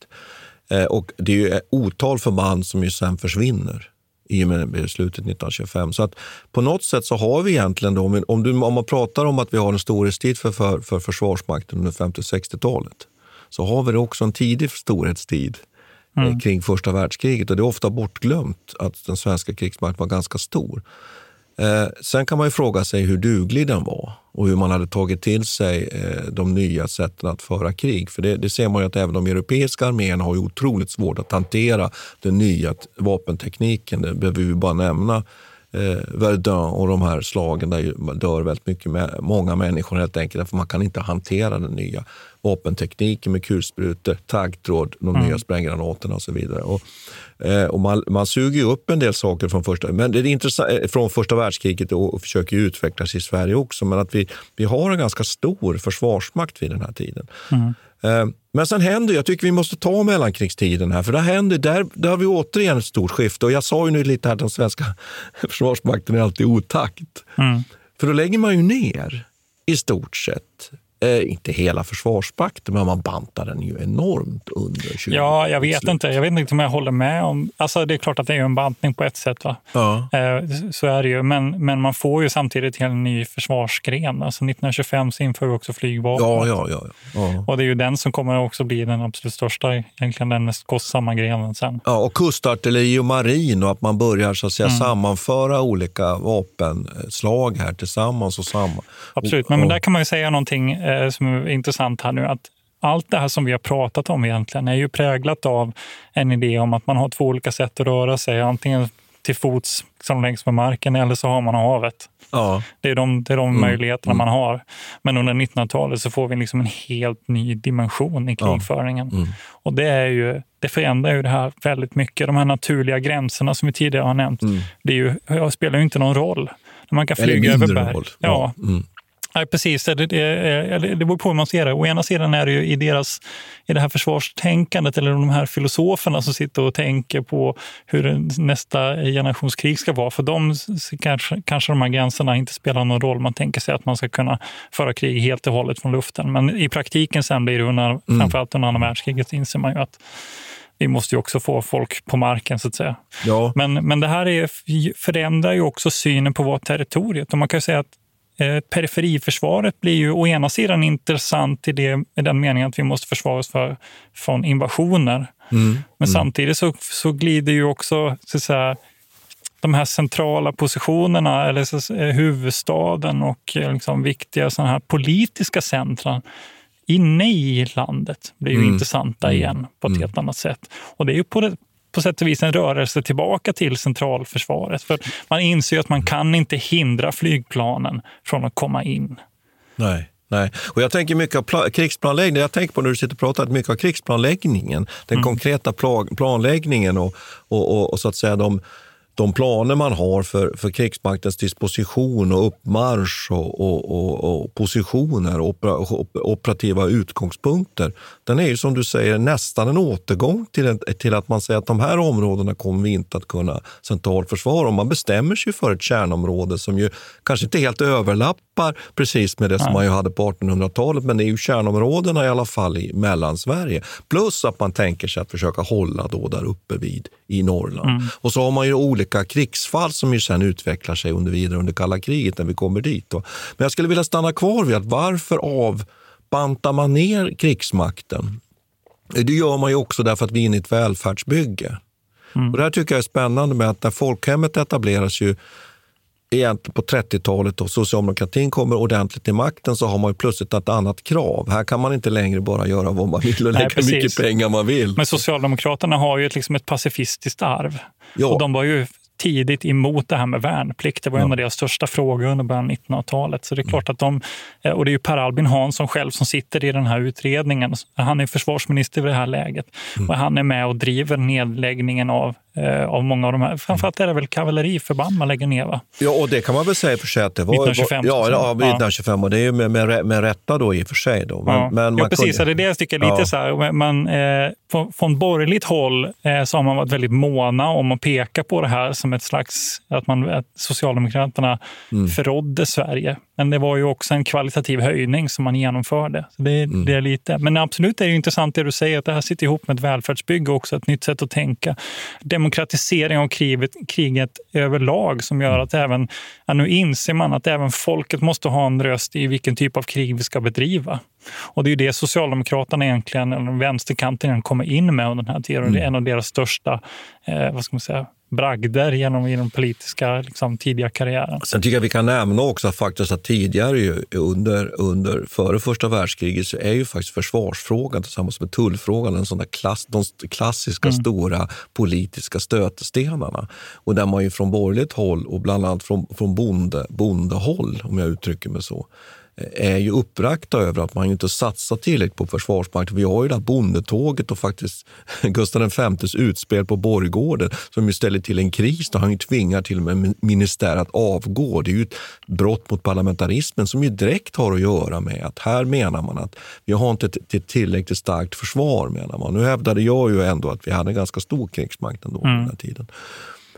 Eh, och det är ju otal förband som ju sen försvinner i och med beslutet 1925. Så att på något sätt så har vi egentligen, då, om, du, om man pratar om att vi har en storhetstid för, för, för Försvarsmakten under 50 och 60-talet, så har vi också en tidig storhetstid eh, kring första världskriget. Och det är ofta bortglömt att den svenska krigsmakten var ganska stor. Eh, sen kan man ju fråga sig hur duglig den var och hur man hade tagit till sig eh, de nya sätten att föra krig. För det, det ser man ju att även de europeiska arméerna har ju otroligt svårt att hantera den nya vapentekniken. Det behöver vi bara nämna. Eh, Verdun och de här slagen där dör väldigt mycket, med, många människor helt enkelt. För man kan inte hantera den nya vapentekniken med kulsprutor, taggtråd, de nya spränggranaterna och så vidare. Och, eh, och man, man suger upp en del saker från första, men det är intressant, eh, från första världskriget och, och försöker utvecklas i Sverige också. Men att vi, vi har en ganska stor försvarsmakt vid den här tiden. Eh, Men sen händer, jag tycker vi måste ta mellankrigstiden här, för där händer, där, där har vi återigen ett stort skifte. Och jag sa ju nu lite här att den svenska försvarsmakten är alltid otakt. För då lägger man ju ner i stort sett, eh, inte hela försvarsmakten, men man bantar den ju enormt under 20 Ja, jag vet inte. Jag vet inte om jag håller med om... Alltså det är klart att det är en bantning på ett sätt. Va? Ja. Eh, Så är det ju. Men, men man får ju samtidigt en ny försvarsgren. Alltså 1925 så inför vi också flygvapnet. Ja, ja, ja. ja. Och det är ju den som kommer också bli den absolut största, egentligen den mest kostsamma grenen sen. Ja, och kustartilleri och marin och att man börjar så att säga, Mm. sammanföra olika vapenslag här tillsammans. Och samma. Absolut, och, men, men och- där kan man ju säga någonting eh, som är intressant här nu. Att allt det här som vi har pratat om egentligen är ju präglat av en idé om att man har två olika sätt att röra sig. Antingen till fots som längs med marken eller så har man havet. Ja. Det är de, det är de Mm. möjligheterna man har. Men under 1900-talet så får vi liksom en helt ny dimension i Ja. krigföringen. Mm. Och det, är ju, det förändrar ju det här väldigt mycket. De här naturliga gränserna som vi tidigare har nämnt, det är ju, det spelar ju inte någon roll. Man kan Mm. Flyga över berg. roll. Ja, Mm. Nej, precis. Det, det, det, det beror på hur man ser det. Å ena sidan är det ju i, deras, i det här försvarstänkandet eller de här filosoferna som sitter och tänker på hur nästa generations krig ska vara. För dem kanske, kanske de här gränserna inte spelar någon roll. Man tänker sig att man ska kunna föra krig helt och hållet från luften. Men i praktiken sen blir det under, framförallt under andra världskriget inser man ju att vi måste ju också få folk på marken så att säga. Ja. Men, men det här är, förändrar ju också synen på vad territoriet. Och man kan säga att eh, periferiförsvaret blir ju å ena sidan intressant i, det, i den meningen att vi måste försvara oss för, från invasioner. Men samtidigt så, så glider ju också så att säga, de här centrala positionerna, eller så, säga, huvudstaden och eh, liksom viktiga såna här politiska centra inne i landet blir ju intressanta igen på ett helt annat sätt. Och det är ju på, det, på sätt och vis en rörelse tillbaka till centralförsvaret. För man inser att man kan inte hindra flygplanen från att komma in. Nej. Nej. Och jag tänker mycket av pla- krigsplanläggning. Jag tänker på när du sitter och pratar att mycket av krigsplanläggningen, den konkreta pla- planläggningen och, och, och, och så att säga de, de planer man har för, för krigsmaktens disposition och uppmarsch och, och, och, och positioner och opera, op- operativa utgångspunkter. Den är ju som du säger nästan en återgång till, en, till att man säger att de här områdena kommer vi inte att kunna centralförsvara. Och man bestämmer sig för ett kärnområde som ju kanske inte helt överlappar precis med det som man ju hade på 1800-talet, men det är ju kärnområdena i alla fall i Mellansverige. Plus att man tänker sig att försöka hålla då där uppe vid i Norrland. Mm. Och så har man ju olika krigsfall som ju sen utvecklar sig under vidare under kalla kriget när vi kommer dit. Då. Men jag skulle vilja stanna kvar vid att varför avbantar man ner krigsmakten? Det gör man ju också därför att vi är inne i ett välfärdsbygge. Och det här tycker jag är spännande med att när folkhemmet etableras ju egentligen på 30-talet och socialdemokratin kommer ordentligt till makten så har man ju plötsligt ett annat krav. Här kan man inte längre bara göra vad man vill och lägga hur mycket pengar man vill. Men Socialdemokraterna har ju ett, liksom ett pacifistiskt arv. Ja. Och de var ju tidigt emot det här med värnplikt. Det var en Ja. Av deras största frågor under början av 1900-talet. Så det är klart att de, eh, och det är ju Per Albin Hansson själv som sitter i den här utredningen. Han är försvarsminister i det här läget. Mm. Och han är med och driver nedläggningen av, av många av de här. Framförallt är det väl kavalleriförband man lägger ner va? Ja, och det kan man väl säga i och för sig att det var... 1925, ja, ja, Ja. 1925 och det är ju med, med, med rätta då i och för sig. Då. Men, ja. men ja, precis. kunde- Det är det jag tycker lite Ja. så här. Man, eh, på, från borgerligt håll eh, så har man varit väldigt måna om att peka på det här som ett slags, att, man, att Socialdemokraterna Mm. förrådde Sverige. Men det var ju också en kvalitativ höjning som man genomförde. Så det, Mm. det är lite. Men absolut är det intressant det du säger, att det här sitter ihop med ett välfärdsbygge också, ett nytt sätt att tänka. Demokratisering av kriget, kriget överlag som gör att även, ja, nu inser man att även folket måste ha en röst i vilken typ av krig vi ska bedriva. Och det är ju det Socialdemokraterna egentligen, eller vänsterkanten kommer in med under den här tiden. Det är en av deras största, eh, vad ska man säga, bragder genom den politiska liksom, tidiga karriären. Sen tycker jag vi kan nämna också faktiskt att tidigare ju, under, under, före första världskriget så är ju faktiskt försvarsfrågan tillsammans med tullfrågan en sån där klass, de klassiska Mm. stora politiska stötestenarna. Och där man ju från borgerligt håll och bland annat från, från bonde, bondehåll, om jag uttrycker mig så, är ju uppbragta över att man inte satsar tillräckligt på försvarsmakten. Vi har ju det här bondetåget och faktiskt Gustav Vs utspel på Borggården som ju ställer till en kris där han ju tvingar till och med ministär att avgå. Det är ju ett brott mot parlamentarismen som ju direkt har att göra med att här menar man att vi har inte ett, ett tillräckligt starkt försvar. menar man. Nu hävdade jag ju ändå att vi hade en ganska stor krigsmakt ändå Mm. den här tiden.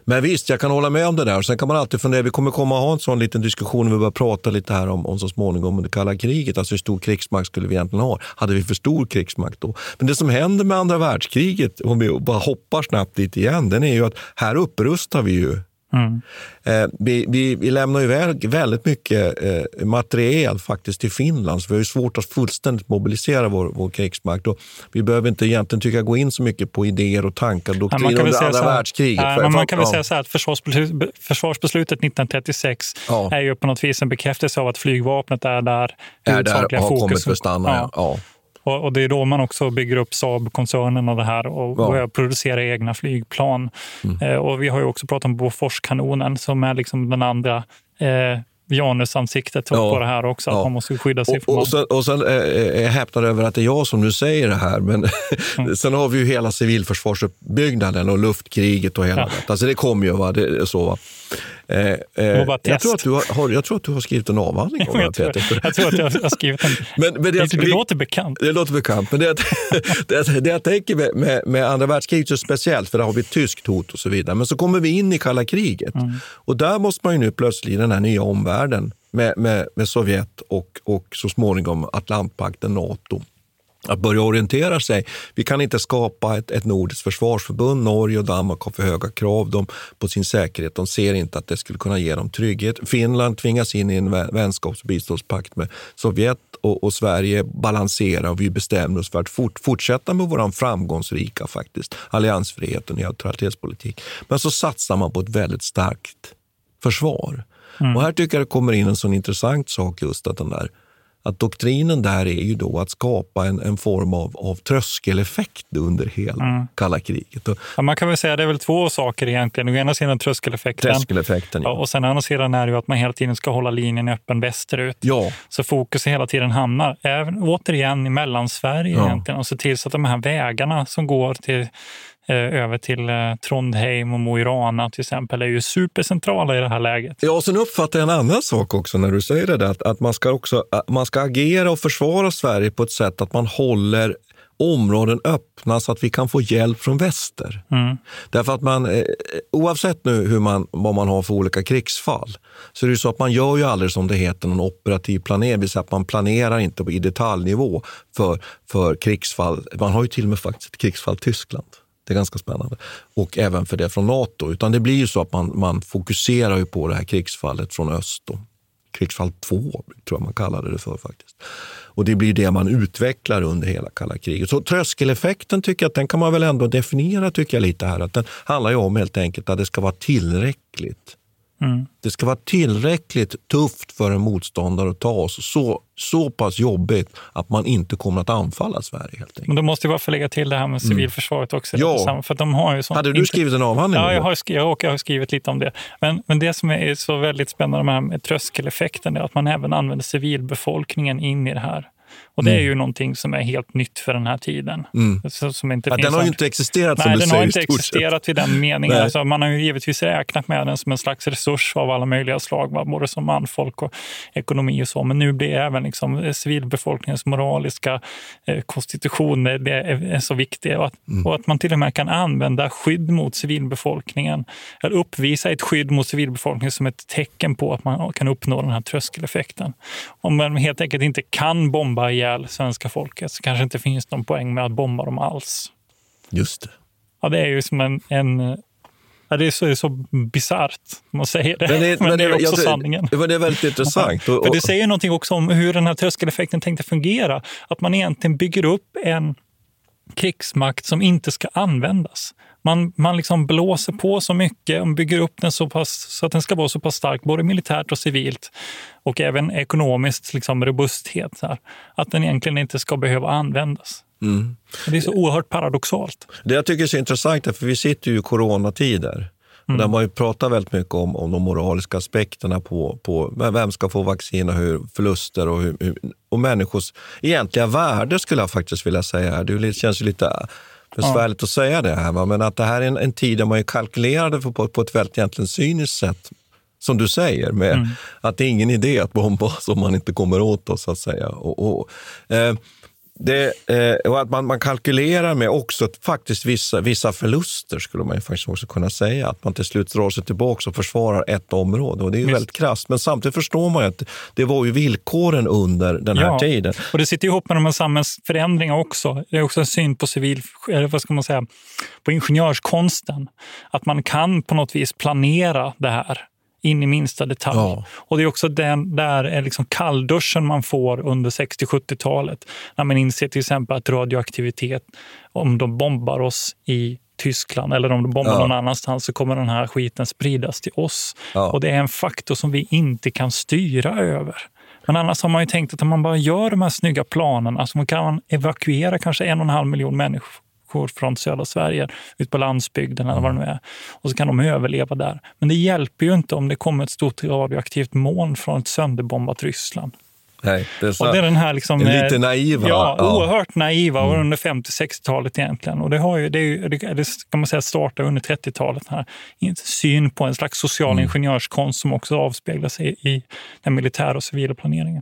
Men visst, jag kan hålla med om det där. Sen kan man alltid fundera, vi kommer komma att ha en sån liten diskussion när vi börjar prata lite här om, om så småningom om det kalla kriget. Alltså hur stor krigsmakt skulle vi egentligen ha? Hade vi för stor krigsmakt då? Men det som händer med andra världskriget, om vi bara hoppar snabbt dit igen, den är ju att här upprustar vi ju Mm. Eh, vi, vi, vi lämnar väl, väldigt mycket eh, materiel faktiskt till Finland, så vi har svårt att fullständigt mobilisera vår, vår krigsmakt. Och vi behöver inte egentligen tycka gå in så mycket på idéer och tankar och doktriner man kan väl under säga andra så här- världskriget. Men man kan väl säga så här att försvarsbeslut, försvarsbeslutet 1936 Ja. är ju på något vis en bekräftelse av att flygvapnet är där är där huvudsakliga har kommit för att stanna. Ja. Ja. Och, och det är då man också bygger upp Saab-koncernen och det här och Ja. börjar producera egna flygplan. Mm. Eh, och vi har ju också pratat om Boforskanonen som är liksom den andra eh, janusansiktet Ja. på det här också. Att Ja. man måste skydda sig Och, från och sen, och sen eh, är jag häpnad över att det är jag som nu säger det här, men Mm. sen har vi ju hela civilförsvarsuppbyggnaden och luftkriget och hela Ja. det. Alltså det kommer ju, va? Det så. Va? Eh, eh, jag, tror att du har, jag tror att du har skrivit en avhandling om det här, Peter. jag tror att jag har skrivit en... Men, men det, det, det vi- låter bekant. Det låter bekant, men det, det, det jag tänker med, med, med andra världskriget så speciellt, för där har vi ett tyskt hot och så vidare. Men så kommer vi in i kalla kriget och där måste man ju nu plötsligt i den här nya omvärlden med, med, med Sovjet och, och så småningom Atlantpakten, Nato, att börja orientera sig. Vi kan inte skapa ett, ett nordiskt försvarsförbund. Norge och Danmark har för höga krav de, på sin säkerhet. De ser inte att det skulle kunna ge dem trygghet. Finland tvingas in i en vä- vänskaps och biståndspakt med Sovjet och, och Sverige balanserar och vi bestämmer oss för att fort, fortsätta med vår framgångsrika faktiskt, alliansfrihet och neutralitetspolitik. Men så satsar man på ett väldigt starkt försvar. Och här tycker jag det kommer in en sån intressant sak just att den där att doktrinen där är ju då att skapa en, en form av, av tröskeleffekt under hela kalla kriget. Och Ja, man kan väl säga att det är väl två saker egentligen. Å ena sidan tröskeleffekten. tröskeleffekten, Ja, och sen å andra sidan är det ju att man hela tiden ska hålla linjen öppen västerut. Ja, Så fokus hela tiden hamnar även, återigen i Mellansverige Ja. egentligen och se till så att de här vägarna som går till, över till eh, Trondheim och Mo i Rana till exempel är ju supercentrala i det här läget. Ja, och sen uppfattar jag en annan sak också när du säger det där, att, att man, ska också, att man ska agera och försvara Sverige på ett sätt att man håller områden öppnas så att vi kan få hjälp från väster. Mm. Därför att man, eh, oavsett nu hur man, vad man har för olika krigsfall, så är det så att man gör ju aldrig som det heter någon operativ planering, det att man planerar inte i detaljnivå för, för krigsfall. Man har ju till och med faktiskt ett krigsfall Tyskland. Det är ganska spännande. Och även för det från Nato. Utan det blir ju så att man, man fokuserar ju på det här krigsfallet från öst. Då. Krigsfall 2 tror jag man kallade det för faktiskt. Och det blir det man utvecklar under hela kalla kriget. Så tröskeleffekten tycker jag att den kan man väl ändå definiera tycker jag lite här. Att den handlar ju om helt enkelt att det ska vara tillräckligt Mm. det ska vara tillräckligt tufft för en motståndare att ta oss. Så, så pass jobbigt att man inte kommer att anfalla Sverige. helt enkelt. Men då måste vi bara få lägga till det här med civilförsvaret också. Ja. För de har ju sånt Hade du skrivit en avhandling? Ja, jag har, skrivit, jag har skrivit lite om det. Men, men det som är så väldigt spännande med, med tröskeleffekten är att man även använder civilbefolkningen in i det här. Och det är Mm. ju någonting som är helt nytt för den här tiden. Mm. Så, som inte Ja, finns den har ju inte existerat som Nej, du den säger. har inte existerat i den meningen. Alltså, man har ju givetvis räknat med den som en slags resurs av alla möjliga slag, va? både som manfolk och ekonomi och så. Men nu blir även liksom civilbefolkningens moraliska eh, konstitution eh, det är, är så viktig. Och att, Mm. och att man till och med kan använda skydd mot civilbefolkningen, eller uppvisa ett skydd mot civilbefolkningen som ett tecken på att man kan uppnå den här tröskeleffekten. Om man helt enkelt inte kan bomba ihjäl svenska folket så kanske inte finns någon poäng med att bomba dem alls. Just det. Ja, det är ju som en... en ja, det är så, det är så bisarrt, om man säger det. Men Men det- det, men är det- också jag- sanningen. men det är väldigt intressant. Och- För det säger någonting också om hur den här tröskeleffekten tänkte fungera. Att man egentligen bygger upp en krigsmakt som inte ska användas. Man, man liksom blåser på så mycket och bygger upp den så pass, så att den ska vara så pass stark, både militärt och civilt och även ekonomiskt liksom robusthet. Här, att den egentligen inte ska behöva användas. Mm. Det är så oerhört paradoxalt. Det jag tycker är så intressant är för vi sitter ju i coronatider. Mm. där man ju pratar väldigt mycket om, om de moraliska aspekterna på, på vem ska få vaccin och hur förluster och, hur, och människors egentliga värde skulle jag faktiskt vilja säga. Det ju- känns ju lite besvärligt att säga det här, va? men att det här är en, en tid där man är kalkylerade på, på ett väldigt egentligen cyniskt sätt. Som du säger, med Mm. att det är ingen idé att bomba oss om man inte kommer åt oss. Så att säga. Och, och, eh, det, eh, och att man, man kalkylerar med också att faktiskt vissa, vissa förluster, skulle man ju faktiskt också kunna säga. Att man till slut drar sig tillbaka och försvarar ett område. Och det är ju Visst. väldigt krasst. Men samtidigt förstår man att det var ju villkoren under den här Ja. tiden. Och det sitter ihop med de här samhällsförändringarna också. Det är också en syn på civil, eller vad ska man säga, på ingenjörskonsten. Att man kan på något vis planera det här in i minsta detalj. Ja. Och det är också den där är liksom kallduschen man får under 60-70-talet. När man inser till exempel att radioaktivitet, om de bombar oss i Tyskland eller om de bombar Ja. någon annanstans så kommer den här skiten spridas till oss. Ja. Och det är en faktor som vi inte kan styra över. Men annars har man ju tänkt att om man bara gör de här snygga planerna så man kan evakuera kanske en och en halv miljon människor från södra Sverige ut på landsbygden eller vad det nu är. Och så kan de överleva där. Men det hjälper ju inte om det kommer ett stort radioaktivt moln från ett sönderbombat Ryssland. Nej, det är så, Och det är den här liksom, lite eh, naiva. Ja, ja. Mm. oerhört naiva och under 50-60-talet egentligen. Och det, har ju, det, är ju, det, det ska man säga startar under 30-talet. här en syn på en slags social Mm. ingenjörskonst som också avspeglar sig i den militära och civila planeringen.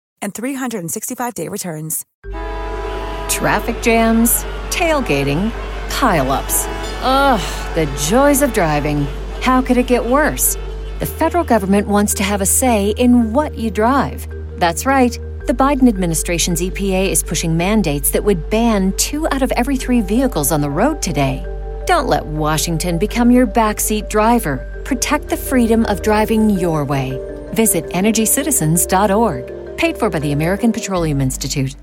and 365-day returns. Traffic jams, tailgating, pileups. Ugh, the joys of driving. How could it get worse? The federal government wants to have a say in what you drive. That's right. The Biden administration's EPA is pushing mandates that would ban two out of every three vehicles on the road today. Don't let Washington become your backseat driver. Protect the freedom of driving your way. Visit EnergyCitizens.org. Paid for by the American Petroleum Institute.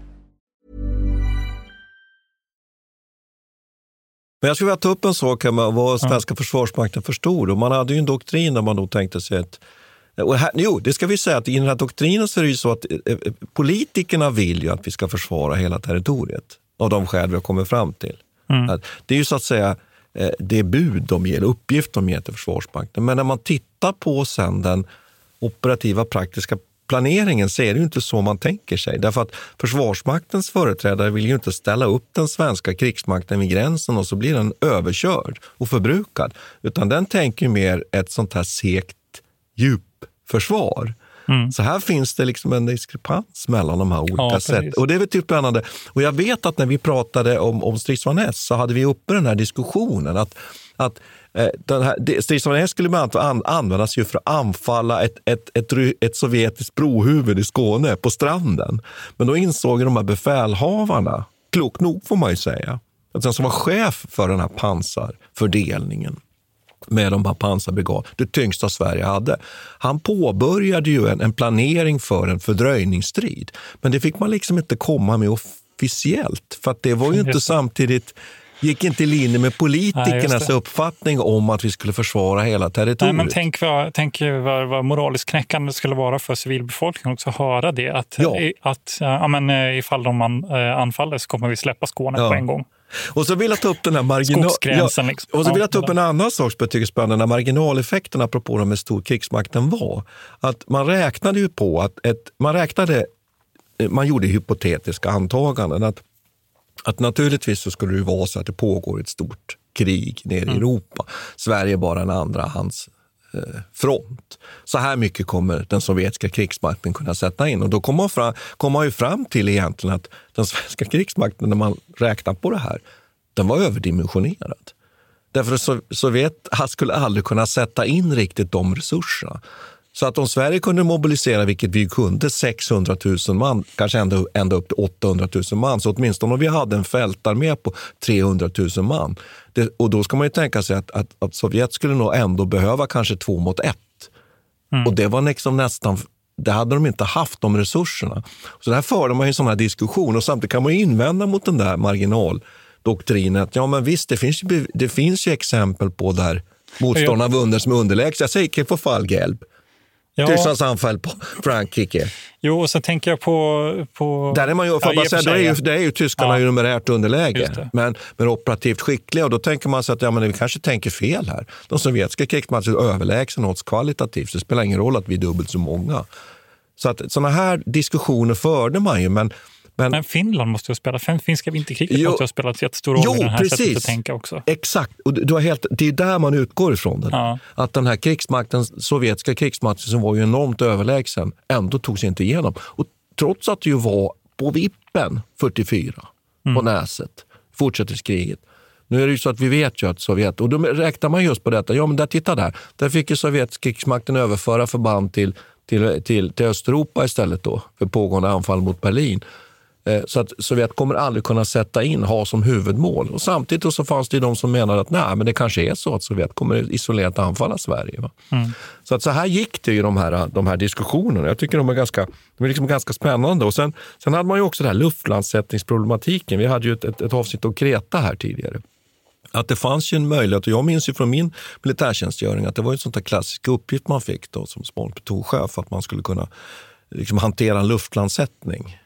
Men jag skulle vilja ta upp en sak här med vad svenska försvarsmakten förstod. Och man hade ju en doktrin där man då tänkte sig att och här, jo, det ska vi säga att i den här doktrinen så är det ju så att eh, eh, politikerna vill ju att vi ska försvara hela territoriet av de skäl vi har kommit fram till. Mm. Det är ju så att säga eh, det bud de ger, uppgift de ger till Försvarsmakten. Men när man tittar på sen den operativa praktiska planeringen så är det ju inte så man tänker sig. Därför att Försvarsmaktens företrädare vill ju inte ställa upp den svenska krigsmakten vid gränsen och så blir den överkörd och förbrukad. Utan den tänker mer ett sånt här segt djupförsvar. Mm. Så här finns det liksom en diskrepans mellan de här olika Ja, sätten. Och det är väl typ spännande. Och jag vet att när vi pratade om, om stridsvagn S så hade vi uppe den här diskussionen att, att eh, den här, det- stridsvagn S skulle bland annat an, användas ju för att anfalla ett, ett, ett, ett sovjetiskt brohuvud i Skåne på stranden. Men då insåg de här befälhavarna, klokt nog får man ju säga, att den som var chef för den här pansarfördelningen med de här pansarbrigad, det tyngsta Sverige hade. Han påbörjade ju en, en planering för en fördröjningsstrid. Men det fick man liksom inte komma med officiellt, för det var ju inte samtidigt gick inte i linje med Nej, politikernas det. uppfattning om att vi skulle försvara hela Nej, territoriet. men tänk vad, tänk vad, vad moraliskt knäckande det skulle vara för civilbefolkningen också att höra det. Att, Ja. i- att ja, men, eh, ifall de an, eh, anfaller så kommer vi släppa Skåne Ja. på en gång. Och så vill jag ta upp den här marginal... Skogsgränsen, liksom. Och så vill Ja, jag ta upp en annan sak som jag tycker är spännande. Marginaleffekten, apropå hur stor krigsmakten var. Att man räknade ju på att ett, man räknade, man gjorde hypotetiska antaganden. Att, att naturligtvis så skulle det vara så att det pågår ett stort krig nere i Europa. Sverige är bara en andrahands eh, front. Så här mycket kommer den sovjetiska krigsmakten kunna sätta in. Och då kommer man, fram, kom man ju fram till egentligen att den svenska krigsmakten, när man räknar på det här, den var överdimensionerad. Därför att Sov- Sovjet skulle aldrig kunna sätta in riktigt de resurserna. Så att om Sverige kunde mobilisera, vilket vi kunde, 600 000 man, kanske ända, ända upp till 800 000 man, så åtminstone om vi hade en fältarmé på 300 000 man. Det, och då ska man ju tänka sig att, att, att Sovjet skulle nog ändå behöva kanske två mot ett. Och det var liksom nästan det hade de inte haft de resurserna. Så där förde man ju en sån här diskussion och samtidigt kan man ju invända mot den där marginaldoktrinen. Att, ja, men visst, det finns, ju, det finns ju exempel på där motståndarna vunnit som underlägset. Jag säger på Fallgelb. Ja. Tysklands anfall på Frankrike. Jo, och så tänker jag på... på Där är man ju, Ja, bara säga, då är ju, är ju tyskarna Ja. i numerärt underläge, men, men operativt skickliga. Och då tänker man sig att ja, men vi kanske tänker fel här. De sovjetiska krigsmakten är överlägsna oss kvalitativt. Det spelar ingen roll att vi är dubbelt så många. Så att sådana här diskussioner förde man ju. Men, men, Men Finland måste ju ha spelat, fin- finska vinterkriget måste ha spelat jättestor roll Jo, i det här sättet precis. att tänka också. Exakt, och du har helt, det är där man utgår ifrån. Det. Ja. Att den här krigsmakten, sovjetiska krigsmakten som var ju enormt överlägsen, ändå tog sig inte igenom. Och trots att det ju var på vippen 44, på näset, fortsättningskriget. Nu är det ju så att vi vet ju att Sovjet, och då räknar man just på detta, ja men där, titta där, där fick ju sovjetiska krigsmakten överföra förband till, till, till, till Östeuropa istället då, för pågående anfall mot Berlin. Eh, Så att Sovjet kommer aldrig kunna sätta in, ha som huvudmål. Och samtidigt så fanns det de som menade att nej, men det kanske är så att Sovjet kommer isolerat anfalla Sverige. Va? Så att så här gick det i de här, de här diskussionerna. Jag tycker de är ganska, de är liksom ganska spännande. Och sen, sen hade man ju också det här luftlandsättningsproblematiken. Vi hade ju ett, ett, ett avsnitt om Kreta här tidigare. Att det fanns ju en möjlighet, och jag minns ju från min militärtjänstgöring att det var en sån där klassisk uppgift man fick då som småplutonchef, att man skulle kunna liksom hantera en luftlandsättning.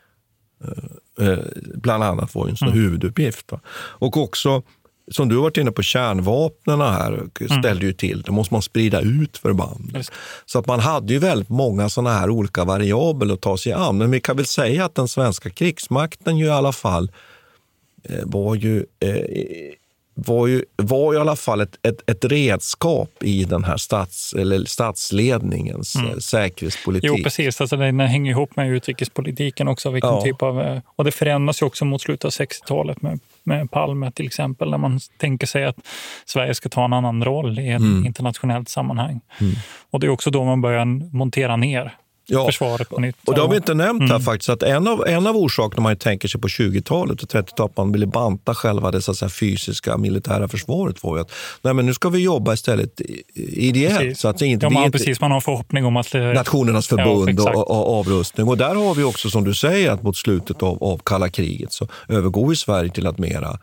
Eh, bland annat var ju en sån huvuduppgift. Va? Och också, som du har varit inne på, kärnvapnen här ställde ju till. Då måste man sprida ut förband. Just. Så att man hade ju väldigt många såna här olika variabler att ta sig an. Men vi kan väl säga att den svenska krigsmakten ju i alla fall eh, var ju eh, var ju, var ju i alla fall ett, ett, ett redskap i den här stats, eller statsledningens mm. säkerhetspolitik. Jo, precis. Alltså, den hänger ihop med utrikespolitiken också. Vilken Ja. typ av, eh, och det förändras ju också mot slutet av 60-talet med, med Palme till exempel, när man tänker sig att Sverige ska ta en annan roll i ett Mm. internationellt sammanhang. Och det är också då man börjar montera ner Ja, försvaret på nytt. Och det har vi inte nämnt här Mm. faktiskt. Att en, av, en av orsakerna man tänker sig på 20-talet och 30-talet, att man ville banta själva det så säga, fysiska militära försvaret var ju att nej, men nu ska vi jobba istället i- ideellt. Precis. Så att inte, ja, man, inte, precis, man har en förhoppning om att... Nationernas Ja, förbund exakt. och, och avrustning. Och där har vi också, som du säger, att mot slutet av, av kalla kriget så övergår vi Sverige till att mera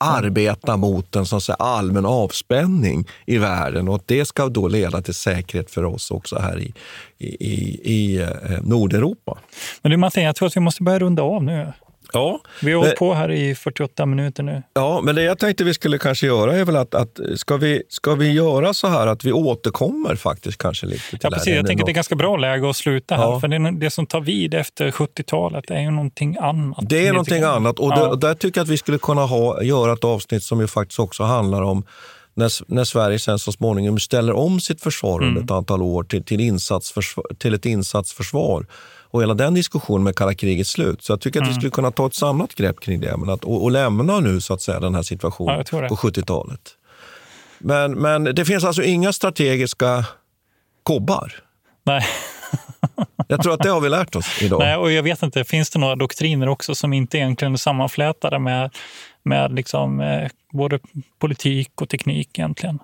arbeta mot en sån så här allmän avspänning i världen och att det ska då leda till säkerhet för oss också här i, i, i, i eh, Nordeuropa. Men du Martin, jag tror att vi måste börja runda av nu. Ja, Vi har hållit på här i 48 minuter nu. Ja, men det jag tänkte vi skulle kanske göra är väl att, att ska, vi, ska vi göra så här att vi återkommer faktiskt kanske lite till Ja, det precis. Jag tänker att det är ganska bra läge att sluta här. Ja. För det, det som tar vid efter 70-talet är ju någonting annat. Det är någonting annat och, Ja. där, och där tycker jag att vi skulle kunna ha, göra ett avsnitt som ju faktiskt också handlar om när, när Sverige sen så småningom ställer om sitt försvar under Mm. ett antal år till, till, insatsförsvar, till ett insatsförsvar och hela den diskussionen med kalla krigets slut. Så jag tycker att vi Mm. skulle kunna ta ett samlat grepp kring det men att, och, och lämna nu så att säga den här Ja, situationen det. på 70-talet. Men, men det finns alltså inga strategiska kobbar. Nej. Jag tror att det har vi lärt oss idag. Nej, och jag vet inte, finns det några doktriner också som inte egentligen är sammanflätade med, med liksom, eh, både politik och teknik egentligen?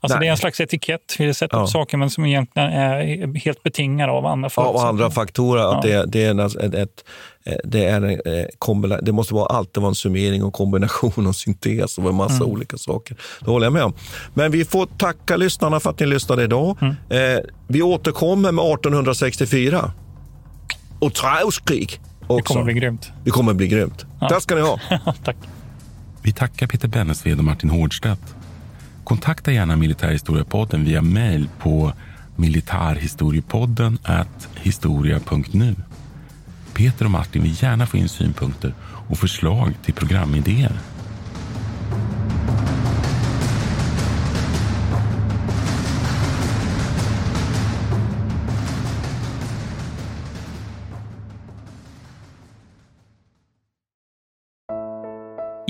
Alltså Nej. det är en slags etikett vi sätter Ja. på saker, men som egentligen är helt betingade av andra Ja, och andra faktorer. Att Ja. det, det, är ett, ett, det, är en, eh, det måste vara, alltid vara en summering och kombination och syntes av en massa Mm. olika saker. Det håller jag med om. Men vi får tacka lyssnarna för att ni lyssnade idag. Mm. Eh, vi återkommer med 1864 och Trauskrig. Det kommer bli grymt. Det kommer bli grymt. Ja. Tack ska ni ha. Tack. Vi tackar Peter Bennesved och Martin Hårdstedt. Kontakta gärna Militärhistoriepodden via mejl på militarhistoriepodden historia.nu. Peter och Martin vill gärna få in synpunkter och förslag till programidéer.